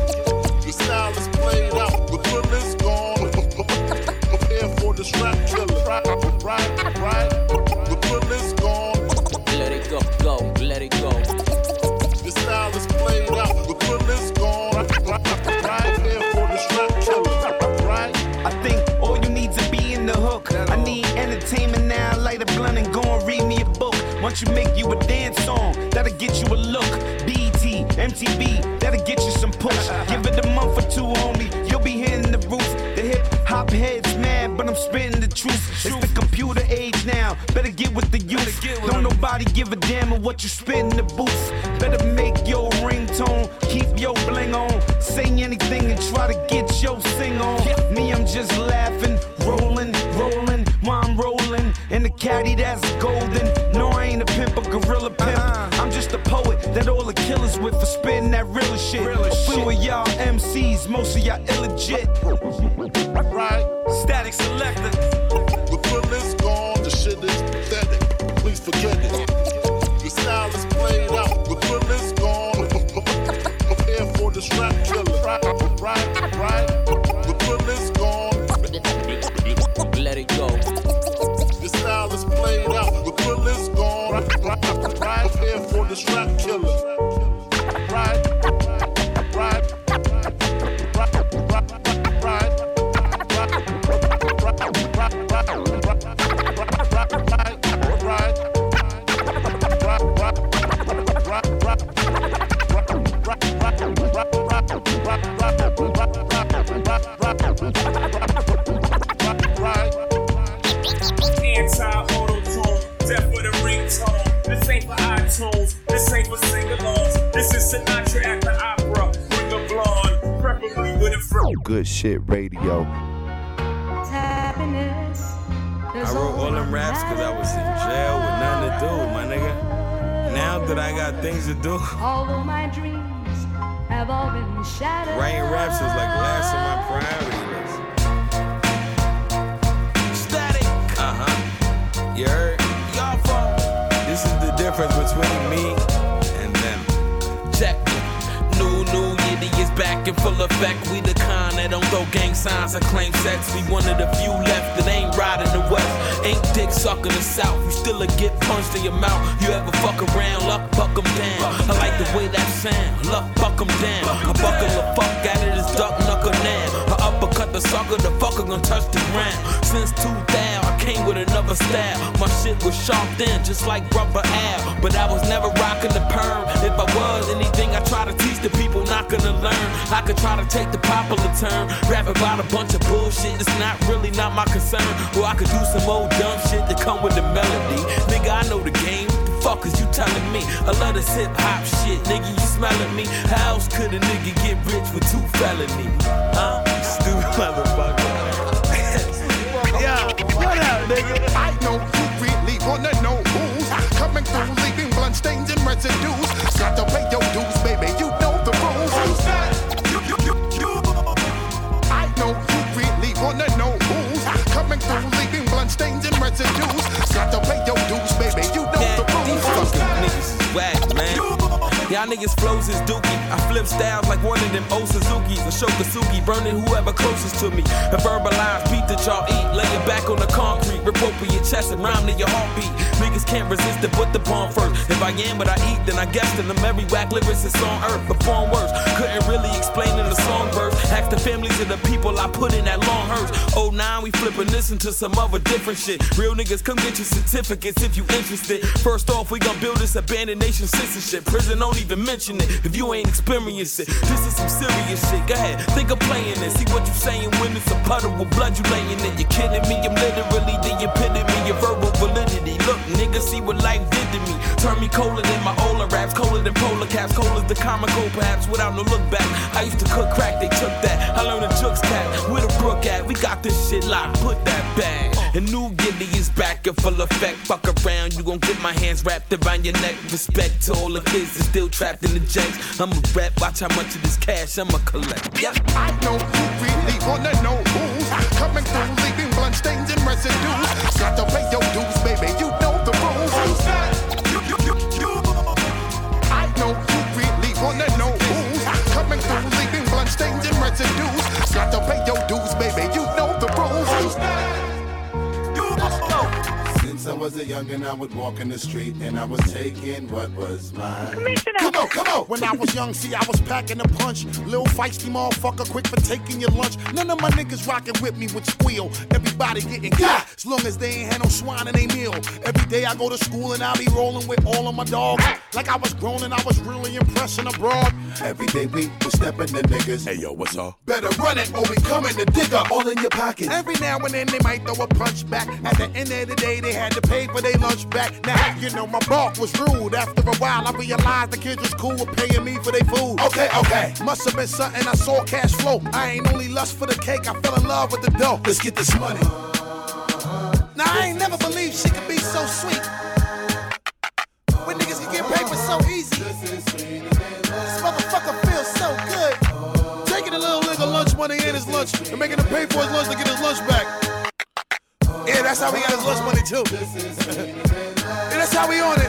Once you make you a dance song, that'll get you a look. BET, MTV, that'll get you some push. Give it a month or two, homie, you'll be hitting the roof. The hip hop heads mad, but I'm spitting the truth. It's the computer age now, better get with the youth. Don't nobody give a damn of what you spit in the booth. Better make your ringtone, keep your bling on. Say anything and try to get your sing on. Me, I'm just laughing, rolling, rolling, while I'm rolling. In the caddy that's golden. No, I ain't a pimp, pimp. I'm just a poet that all the killers with for spitting that real shit. A few of y'all MCs, most of y'all illegit.
Shit
radio.
I wrote all them raps because I was in jail with nothing to do, my nigga. Now that I got things to do,
Although my dreams have all been shattered.
writing raps is like last on my priority list. Static. Uh huh. You heard? Y'all from? This is the difference between me
back in full effect. We the kind that don't throw gang signs and claim sex. We one of the few left that ain't riding the west. Ain't dick sucking the south. You still a get punched in your mouth. You ever fuck around, luck buck down. I like the way that sound. Luck buck down. I buckle the fuck out of this duck knuckle now. I uppercut the sucker, the fucker gonna touch the ground. Since 2000, I came with another style. My shit was sharp then, just like rubber Al. But I was never rocking the perm. If I was anything, I try to teach the people not gonna learn. I could try to take the popular term, rap about a bunch of bullshit. It's not really not my concern. Or I could do some old dumb shit that come with the melody. Nigga, I know the game. The fuck is you telling me? I love this hip hop shit, nigga. You smelling me? How else could a nigga get rich with two felonies? Huh? Stupid motherfucker.
I know you really wanna know who's coming through, leaving blood stains and residues. Got to pay your dues, baby. You know the rules. Who's that? You, you, you, you. I know you really wanna know who's coming through, leaving blood stains and residues. Got to pay your dues, baby.
Y'all niggas flows is dookie. I flip styles like one of them old Suzuki's. A Shokasuki, burning whoever closest to me. A verbalized beat that y'all eat. Lay it back on the concrete. Rip open your chest and rhyme to your heartbeat. Niggas can't resist it, put the bomb first. If I am what I eat, then I guess that I'm every whack lyricist on earth. Perform words, Couldn't really explain in the song verse. Ask the families of the people I put in that long hearse. Oh, now we flipping this into some other different shit. Real niggas, come get your certificates if you interested. First off, we gon' build this abandoned nation censorship. Prison don't even mention it if you ain't experienced it. This is some serious shit. Go ahead, think of playing it. See what you saying when it's a puddle with blood you laying in. You're kidding me? I'm literally the epitome of your verbal validity. Look, nigga, see what life did to me. Turn me colder than my Ola raps, colder than polar caps, colder than comical perhaps without no look back. I used to cook crack, they took that. I learned a jukes cat, where the brook at? We got this shit locked, put that back. And new Giddy is back
in full effect. Fuck around, you gon' get my hands wrapped around your neck. Respect to all the kids that still trapped in the janks. I'ma rap, watch how much of this cash I'ma collect.
Yeah, I know who really wanna know who's coming through, leaving blood stains and residues. Got to pay your dues, baby. You know the rules. You, you, you, you. I know you really wanna know who's coming through, leaving blood stains and residues. Got to pay your dues,
was a youngin', I would walk in the street and I was taking what was mine.
Come on, come on. When I was young, see, I was packing a punch. Little feisty motherfucker, quick for taking your lunch. None of my niggas rocking with me would squeal. Everybody getting got, as long as they ain't had no swine in they meal. Every day I go to school and I be rolling with all of my dogs. Like I was grown and I was really impressing abroad.
Every day we was stepping the niggas. Hey yo, what's up?
Better run it or we coming to dig up all in your pocket. Every now and then they might throw a punch back. At the end of the day, they had to pay for their lunch back. Now, you know, my bark was rude. After a while, I realized the kids was cool with paying me for their food. Okay, okay. Must have been something I saw cash flow. I ain't only lust for the cake, I fell in love with the dough. Let's get this money. Now, I ain't never believed she could be so sweet. When niggas can get paper so easy. This motherfucker feels so good. Taking a little nigga lunch money in his lunch and making him pay for his lunch to get his lunch back. Yeah, that's how we got his lunch money too. yeah, that's how we on it.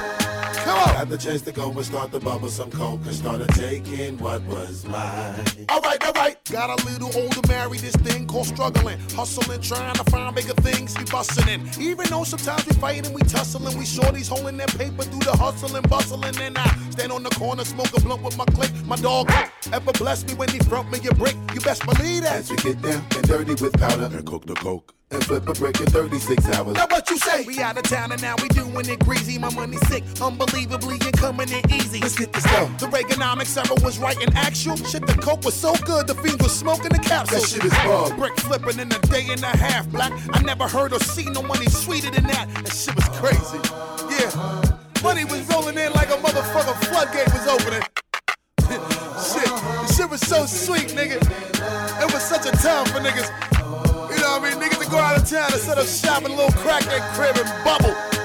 Come on.
Had the chance to go and start the bubble some coke and started taking what was mine.
All right, all right. Got a little older, married this thing called struggling, hustling, trying to find bigger things. We busting in. Even though sometimes we fighting, we tussling, we shorties holding that paper through the hustling, bustling, and I stand on the corner, smoke a blunt with my clique. My dog ever bless me when he front me a brick. You best believe that.
As we get down and dirty with powder and coke the coke and flip a brick in 36 hours.
Now what you say? We out of town and now we doing it greasy. My money sick, unbelievably and coming in easy.
Let's get this down.
The Reaganomics era was right and actual. Shit, the coke was so good, the fiends was smoking the capsule.
That shit is bomb.
Brick flipping in a day and a half, black. I never heard or seen no money sweeter than that. That shit was crazy. Yeah. Money was rolling in like a motherfucker floodgate was opening. shit, the shit was so sweet, nigga. It was such a time for niggas. You know what I mean? Niggas to go out of town and set up shop a little crack that crib and bubble.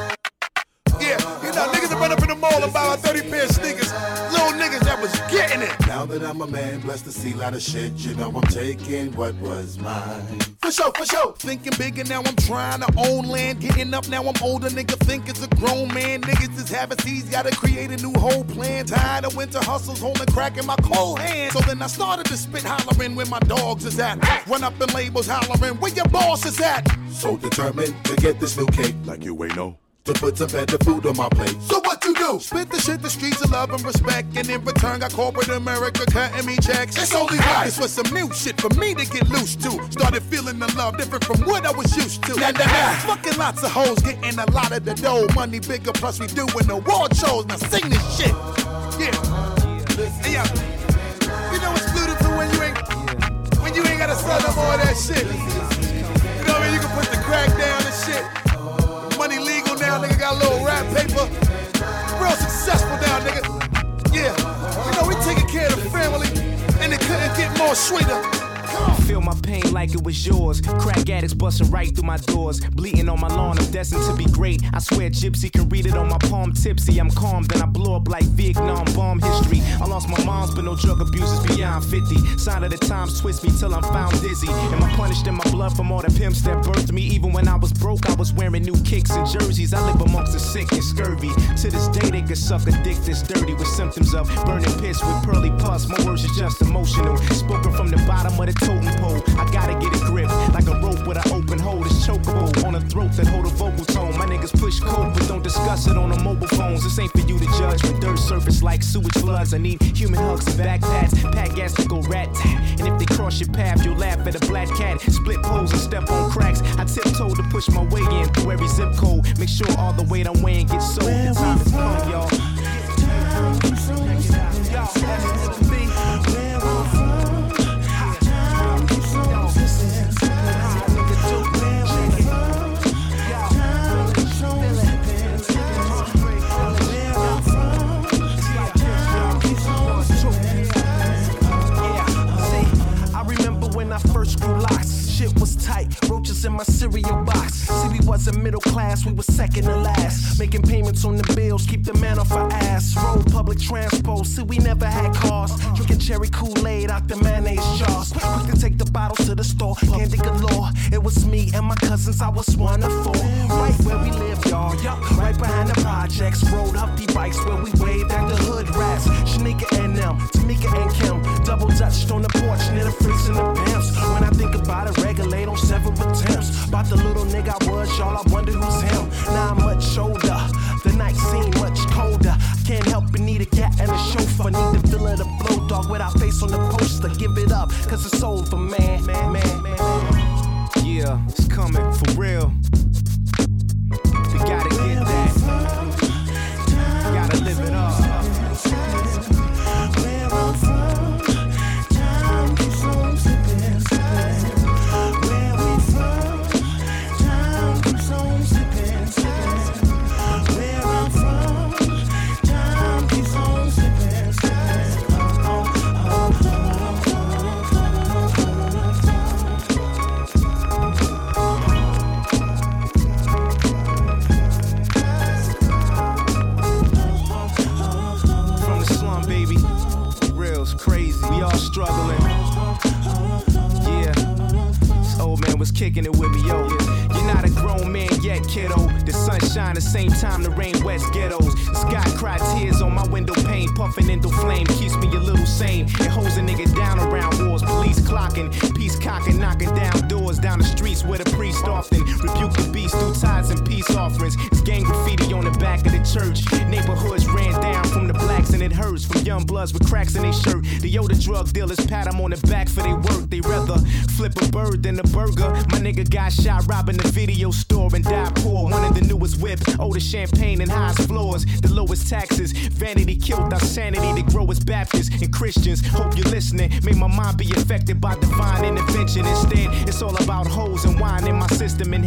Yeah, you know, niggas that run up in the mall and buy a 30 pair of sneakers. Little niggas that was getting it.
Now that I'm a man, blessed to see a lot of shit, you know I'm taking what was mine.
For sure, for sure. Thinking bigger now, I'm trying to own land. Getting up now, I'm older. Nigga think it's a grown man. Niggas is having seeds, gotta create a new whole plan. Tired of winter hustles, holding crack in my cold hand. So then I started to spit hollering where my dogs is at. Run up in labels hollering where your boss is at.
So determined to get this new cake, like you ain't know. To put some better food on my plate.
So what you do? Spit the shit the streets of love and respect, and in return got corporate America cutting me checks. It's only right. This was some new shit for me to get loose to. Started feeling the love different from what I was used to. Nah, nah, nah. Fucking lots of hoes, getting a lot of the dough. Money bigger, plus we doing award shows. Now sing this shit. Yeah. Hey, yo. You know what's beautiful when you ain't when you ain't gotta sell more of that shit. You know what I mean? You can put the crack down and now, nigga got a little rap paper. Real successful now, nigga. Yeah. You know, we taking care of the family, and it couldn't get more sweeter.
Feel my pain like it was yours. Crack addicts busting right through my doors. Bleeding on my lawn, I'm destined to be great. I swear Gypsy can read it on my palm tipsy. I'm calm, then I blow up like Vietnam bomb history. I lost my mom's, but no drug abusers beyond 50. Sign of the times twist me till I'm found dizzy. Am I punished in my blood from all the pimps that birthed me? Even when I was broke, I was wearing new kicks and jerseys. I live amongst the sick and scurvy. To this day, they could suck a dick that's dirty with symptoms of burning piss with pearly pus. My words are just emotional. Spoken from the bottom of the totem pole. I gotta get it gripped like a rope with an open hole. It's chokeable on a throat that hold a vocal tone. My niggas push coke, but don't discuss it on the mobile phones. This ain't for you to judge. When dirt surface like sewage floods, I need human hugs and back pats. Pack gas to go rat tat. And if they cross your path, you'll laugh at a black cat. Split poles and step on cracks. I tiptoe to push my way in through every zip code. Make sure all the weight I'm weighing gets sold. The time has come, y'all. I I first grew locks. Shit was tight, roaches in my cereal box. See, we wasn't middle class, we was second to last. Making payments on the bills, keep the man off our ass. Road public transport, see we never had cars. Drinking cherry Kool-Aid out the mayonnaise jars. Quick to take the bottles to the store, candy galore. It was me and my cousins, I was one of four. Right where we live, y'all. Right behind the projects. Rode Huffy bikes where we waved at the hood rats. Shanika and them, Tamika and Kim. Double dutched on the porch near the freaks and the pimps. When I think about it, regulate on several attempts. About the little nigga I was, y'all, I wonder who's him. Now I'm much older. The night seemed much colder. Can't help but need a cat and a chauffeur. Need the feel of the blow dog with our face on the poster. Give it up, cause it's over, man. man, man, man. Yeah, it's coming for real. System and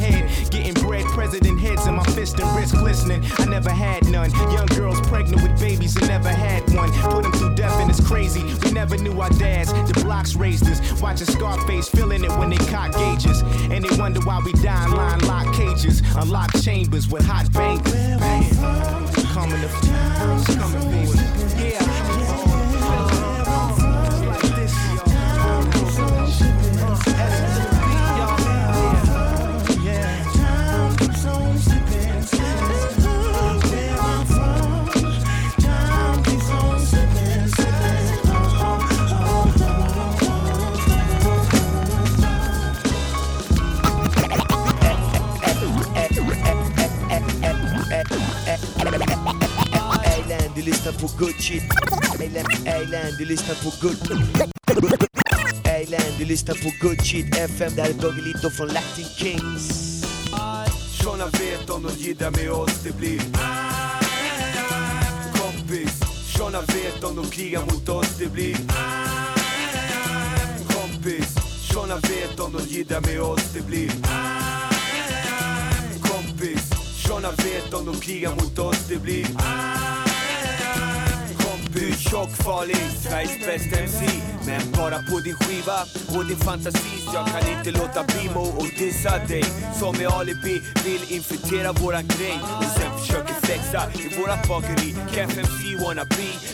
good shit Eğlen, eğlen lyssnar på good Eğlen lyssnar på good shit FM Där är Doggelito Latin Kings.
Såna vet om de jiddar med oss, det blir. Kompis, såna vet om de krigar mot oss, det blir. Kompis, såna vet om de jiddar med oss, det blir. Kompis, såna vet om de krigar mot oss, det blir Kompis, tjock, farlig, Sveriges bästa MC Men bara på din skiva och din fantasi. Jag kan inte låta bli må och dissa dig. Som med alibi vill infiltrera våran grej Och sen försöker flexa i våra bakeri. Keff MC wanna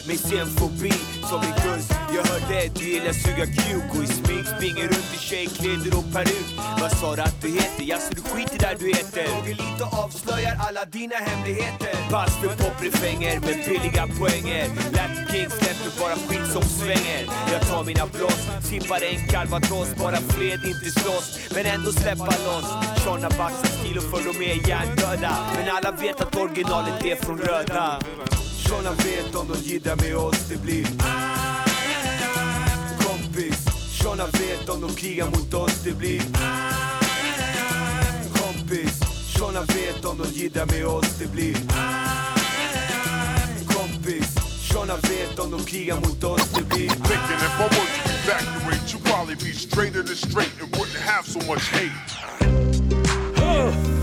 be med scenfobi Som en guzz, jag hörde du gillar suga kuk Och i smink springer runt i tjejkläder och peruk. Vad sa du att du heter? Jaså du skiter där du heter. Doggelito avslöjar alla dina hemligheter. Pass för poprefränger med billiga poänger. Latin King släpper bara skit som svänger. Jag tar mina blås, sippar en calvados Bara fred, inte slåss, men ändå släppa loss. Tjorna baxar stil och de är hjärndöda. Men alla vet att originalet är från röda Tjorna vet om de jiddar med oss, det blir Kompis, tjorna vet om de krigar mot oss, det blir Kompis, tjorna vet om de jiddar med oss, det blir Kompis, tjorna vet om de krigar mot oss, det blir
Thinking if I was to evacuate, you'd probably be straighter than straight and wouldn't have so much hate.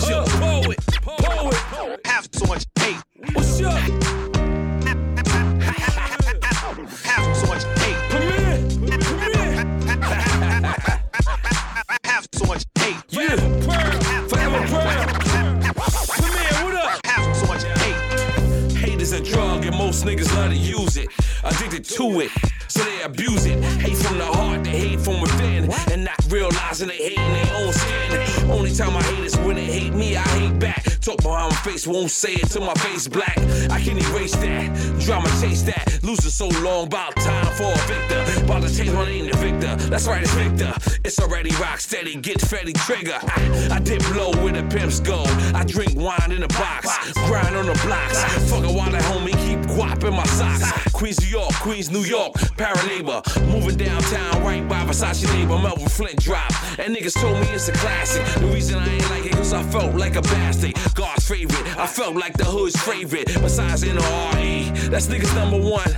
Yo, poet, poet, have so much hate. What's up? so much hate. Yeah. Forever proud. Forever. Come here, what up? Have so much hate. Hate is a
drug and most niggas love to use it. Addicted to it, so they abuse it. Hate from the heart, they hate from within. And not realizing they hating their own skin. Only time I hate Talk behind my face, won't say it till my face black. I can erase that, drama chase that. Losing so long, about time for a victor. About to change my name to Victor. That's right, it's Victor. It's already rock steady, get Fetty trigger. I, I dip low where the pimps go. I drink wine in a box, grind on the blocks. Fuck a while at homie, keep guap in my socks. Queens, New York, Queens, New York, Paraneighbor. Moving downtown right by Versace neighbor, Melvin Flynt drop. And niggas told me it's a classic. The reason I ain't like it, cause I felt like a bastard. God's favorite, I felt like the hood's favorite. Besides NRE, that's niggas number one.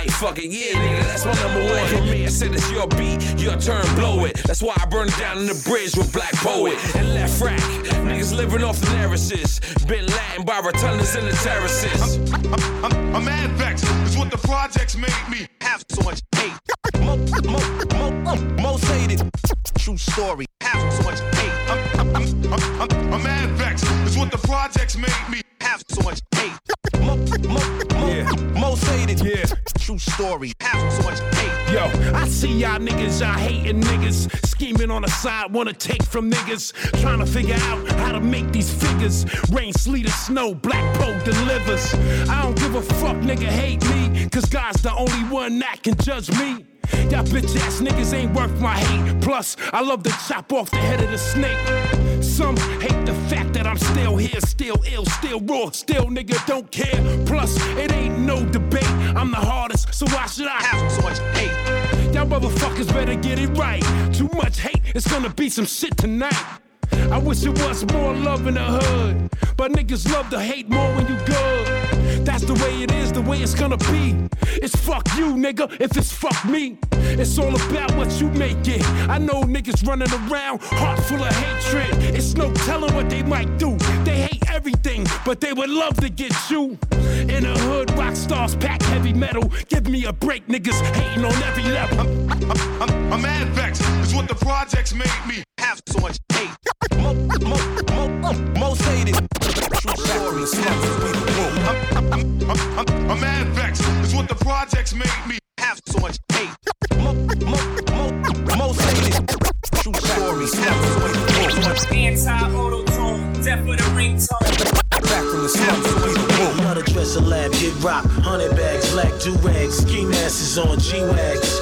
Alright, fuck it, yeah, nigga, that's my number one. For me, I said it's your beat, your turn, blow it. That's why I burned down in the bridge with Black Poet and left rack. Niggas living off the narratives. Been Latin by rotundas and the terraces.
I'm, I'm, I'm I'm mad vexed. It's what the projects made me have so much hate.
Mo, mo, mo, most hated. True story.
Have so much hate. I'm, I'm, I'm, I'm, I'm, I'm mad vexed. It's what the projects made me have so much hate.
Mo, mo, mo, most hated.
Yeah.
True story.
Have so much hate.
Yo, I see y'all niggas, y'all hating niggas, scheming on the side, wanna take from niggas, trying to figure out how to make these figures. Rain, sleet, or snow, Black Pro delivers. I don't give a fuck, nigga, hate me, cause God's the only one that can judge me. Y'all bitch ass niggas ain't worth my hate. Plus, I love to chop off the head of the snake. Some hate the fact that I'm still here, still ill, still raw, still nigga don't care. Plus, it ain't no debate. I'm the hardest, so why should I
have so much hate?
Y'all motherfuckers better get it right. Too much hate, it's gonna be some shit tonight. I wish it was more love in the hood. But niggas love to hate more when you good. That's the way it is, the way it's gonna be. It's fuck you, nigga, if it's fuck me. It's all about what you make it. I know niggas running around, heart full of hatred. It's no telling what they might do. They hate everything, but they would love to get you. In the hood, rock stars pack heavy metal. Give me a break, niggas hating on every level.
I'm, I'm, I'm, I'm mad vexed. It's what the projects made me have so much hate.
Mo, mo, mo, most hated. True story.
Projects made me have so much hate.
Mo, mo, mo, most hated. True story.
Anti-auto tune, death with a ringtone.
Back from the slums, so we the wolf.
Not a dresser lab, get rock, hundred bags, black do rags, ski masses on G wags.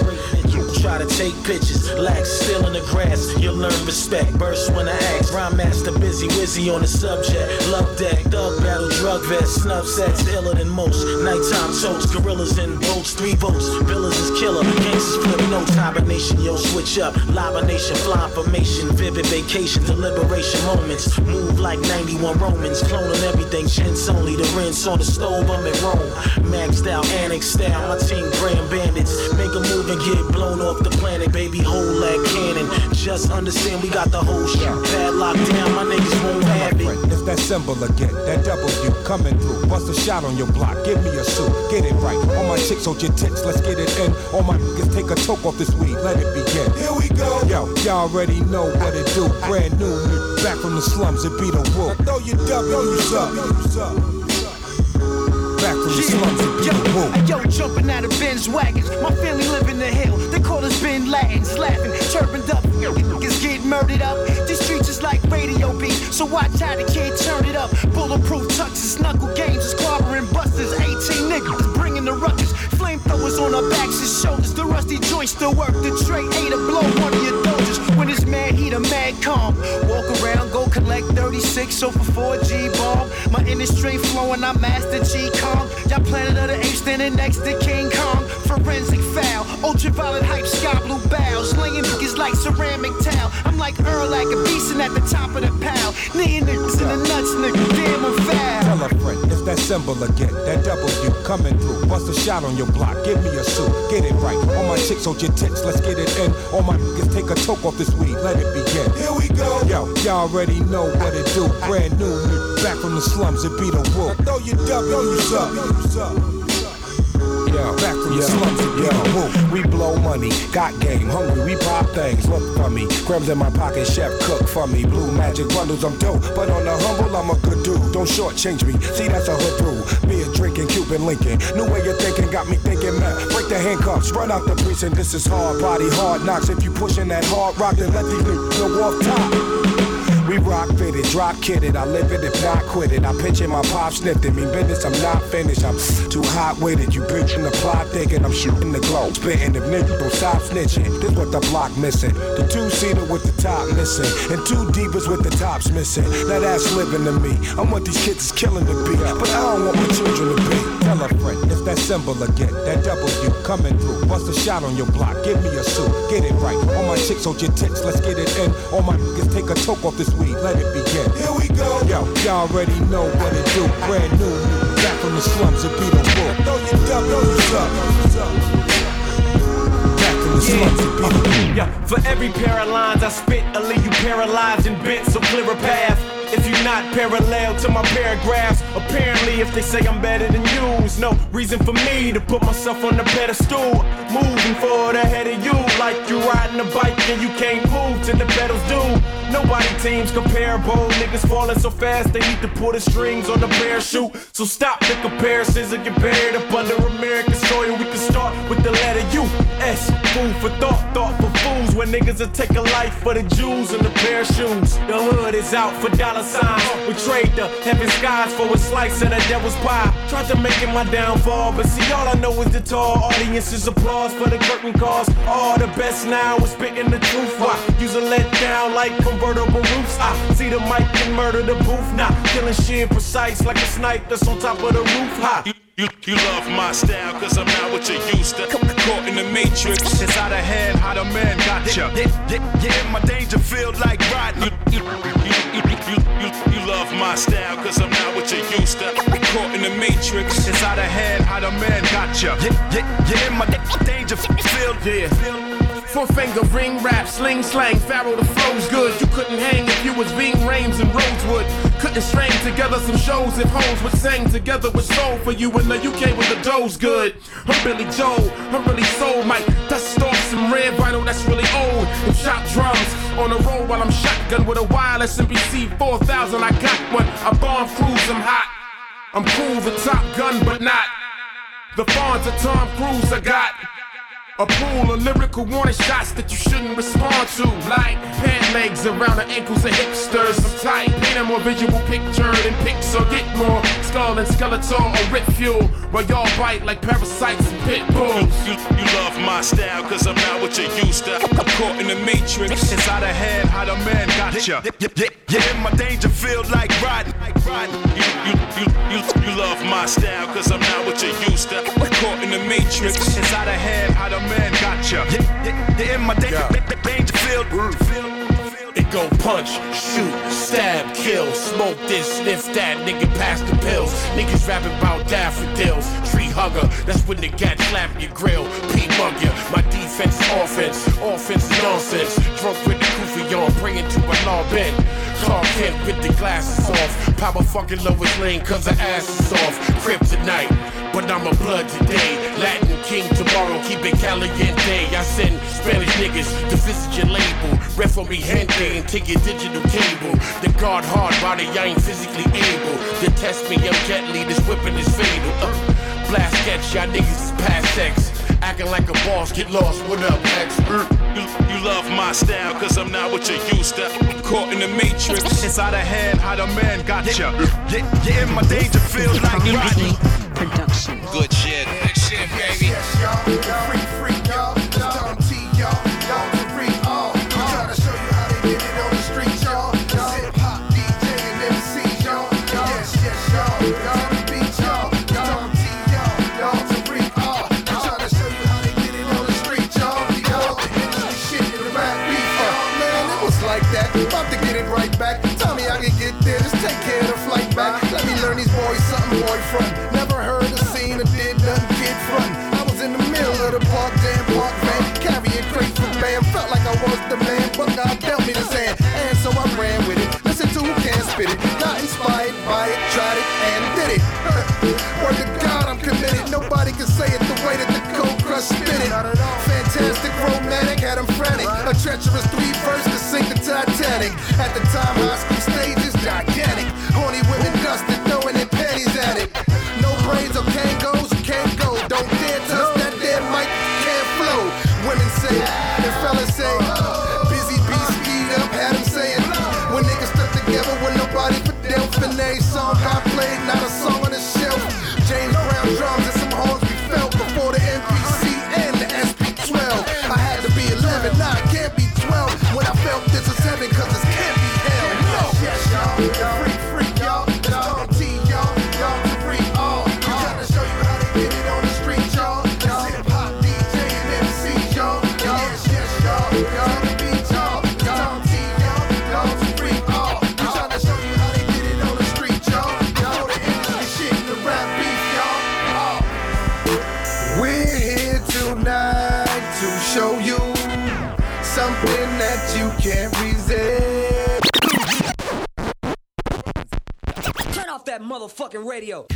Try to take pictures, lax still in the grass. You'll learn respect. Burst when I ask. Rhyme master busy, wizzy on the subject. Love deck, thug battle, drug vest, snuff sets, iller than most. Nighttime toast, gorillas in boats, three votes. Villas is killer, gangsters flip notes. Hibernation, yo, switch up. Libernation, fly formation, vivid vacation, deliberation moments. Move like 91 Romans, cloning everything. Chintz only, the rinse on the stove. I'm in Rome. Maxed out, annex style. My team grand bandits. Make a move and get blown off the planet, baby. Hold that cannon. Just understand we got the whole shit padlocked down. My niggas won't have it.
It's that symbol again, that W coming through. Bust a shot on your block, give me a suit, get it right. All my chicks hold your tits, let's get it in. All my niggas take a toke off this weed, let it begin. Here we go. Yo, y'all already know what it do. Brand new, new, back from the slums, it be the wolf. Throw your W's up. Back from the slums, it
Yo,
the
yo, jumping out of Benz wagons. My family live in the hill. They call us Ben Latins, laughing, turbaned up. Niggas get murdered up. These streets is like radio beat, so watch how the kid turn it up. Bulletproof tuxes, knuckle games, is clobbering busters. 18 niggas bringing the ruckus. Flamethrowers on our backs and shoulders. The rusty joints still work. The tray eight a blow one of your doses. When it's mad heat, a mad calm. Walk around, go collect 36 so for 4G bomb. My inner straight flowing, I master G Kong. Y'all planet of the apes standing next to King Kong. Forensic foul, ultraviolet hype, sky blue bows. Laying niggas like ceramic towel. I'm like Earl like a beast beastin' at the top of the pile. Kneeing niggas in the nuts, nigga. Damn,
symbol again, that W coming through. Bust a shot on your block, give me a suit, get it right. All my chicks hold your tits, let's get it in. All my niggas take a toke off this weed, let it begin. Here we go. Yo, y'all already know what it do. Brand new, back from the slums, it be the wolf. Throw your W's up. Yeah, back from the slums, it be the wolf.
We blow money, got game, hungry, we pop things. Look for me, crumbs in my pocket, chef cook for me. Blue magic bundles, I'm dope, but on the humble, I'm a good dude.
Don't shortchange me. See, that's a hood rule. Beer drinking, Cuban Lincoln. New way of thinking got me thinking, man. Break the handcuffs, run out the precinct. This is hard body, hard knocks. If you pushing that hard rock, then let these niggas know off top. Rock fitted, drop kidded. I live it if not quit it. I picture my pop sniffed it. Mean business, I'm not finished. I'm too hot with it. You bitch in the plot thinking I'm shooting the glow. Spitting if niggas don't stop snitching. This what the block missing. The two seater with the top missing. And two divas with the tops missing. Now that's living to me. I want these kids is killing the beat. But I don't want my children to be.
Tell a friend, it's that symbol again. That W coming through. Bust a shot on your block. Give me a suit. Get it right. All my chicks hold your tits. Let's get it in. All my niggas take a toke off this weed. Let it begin. Here we go. Yo, y'all already know what it do. Brand new. Back from the slums. It be the wolf. Throw your duck, throw your suck. Back from the slums. It be the
Yeah, for every pair of lines I spit, I leave you paralyzed and bent, so clear a path. If you're not parallel to my paragraphs, apparently if they say I'm better than you, no reason for me to put myself on the pedestal. Moving forward ahead of you, like you're riding a bike and you can't move till the pedals do. Nobody teams comparable, niggas falling so fast they need to pull the strings on the parachute. So stop the comparisons and get buried up under American soil. We can start with the letter U. S. Food for thought, thought for fools. When niggas will take a life for the Jews and the pair of shoes. The hood is out for dollar signs. We trade the heaven skies for a slice of the devil's pie. Tried to make it my downfall, but see, all I know is the tall audience's applause for the curtain calls. All the best now is spitting the truth. Why? Use a let down like convertible roofs. I see the mic and murder the booth. Now killing shit precise like a snipe that's on top of the roof. High.
You, you love my style, cause I'm not what you used to. Caught in the matrix.
It's out of hand how the man got ya.
Yeah, yeah, yeah, in my danger field like riding. You, you, you, you, you, you, love my style, cause I'm not what you used to. Caught in the matrix.
It's out of hand how the man got ya.
Yeah, yeah, yeah, in my danger field.
Yeah. Four finger ring rap, sling slang, Pharaoh the flow's good. You couldn't hang if you was Ving Rhames and Rosewood. Couldn't string together some shows if hoes would sang together with soul for you in the UK with the dough's good. I'm Billy Joel, I'm really soul Mike. Dust off some red vinyl that's really old. And shot drums on the road while I'm shotgun with a wireless MPC 4000. I got one, I bomb cruise, I'm hot. I'm cool, the top gun, but not. The fawns of Tom Cruise I got. A pool of lyrical warning shots that you shouldn't respond to. Like pant legs around the ankles of hipsters. I'm tight, paint a more visual picture than pixel. Get more skull and skeletal or rip fuel. While y'all bite like parasites and pit bulls.
You, you love my style, cause I'm not what you used to. i Caught in the matrix.
It's out of hand how the man got ya.
Yeah, yeah, yeah, yeah, in my danger field like riding. You, you, you, you, you love my style, cause I'm not what you used to. Caught in the matrix.
It's out of hand how the man got ya.
Yeah, yeah, yeah, in my danger, danger field.
It go punch, shoot, stab, kill, smoke this, sniff that, nigga pass the pills. Niggas rapping about daffodils, tree hugger, that's when the cat slap your grill. Pete mug ya, my defense offense, offense nonsense. Drunk with the goofy on, praying to a law bent. Kent with the glasses off, power fucking Lois Lane cause her ass is off. tonight but I'm a blood today. Latin king tomorrow, keep it caliente. I send Spanish niggas to visit your label. Ref for me gente and take your digital cable. The guard hard body, I ain't physically able. To test me, I'm gently, this whipping is fatal. Uh, blast sketch, y'all niggas is past sex. Acting like a boss, get lost, what up, X?
You, you love my style, cause I'm not what you used to. Caught in the matrix.
It's out of hand how the man got ya.
Yeah, yeah, in my danger field like riding.
Production.
Good shit.
Good shit, baby.
From. Never heard a scene or did nothing kid front. I was in the middle of the park, damn park van, carrying crates for bam. Felt like I was the man, but God dealt me this hand, and so I ran with it. Listen to who can spit it. Got inspired by it, tried it, and did it. Word to God, I'm committed. Nobody can say it the way that the cold crush spit it. Fantastic, romantic, had 'em frantic. A treacherous three verse to sink the Titanic. At the time, high school stages, gigantic.
Motherfucking radio.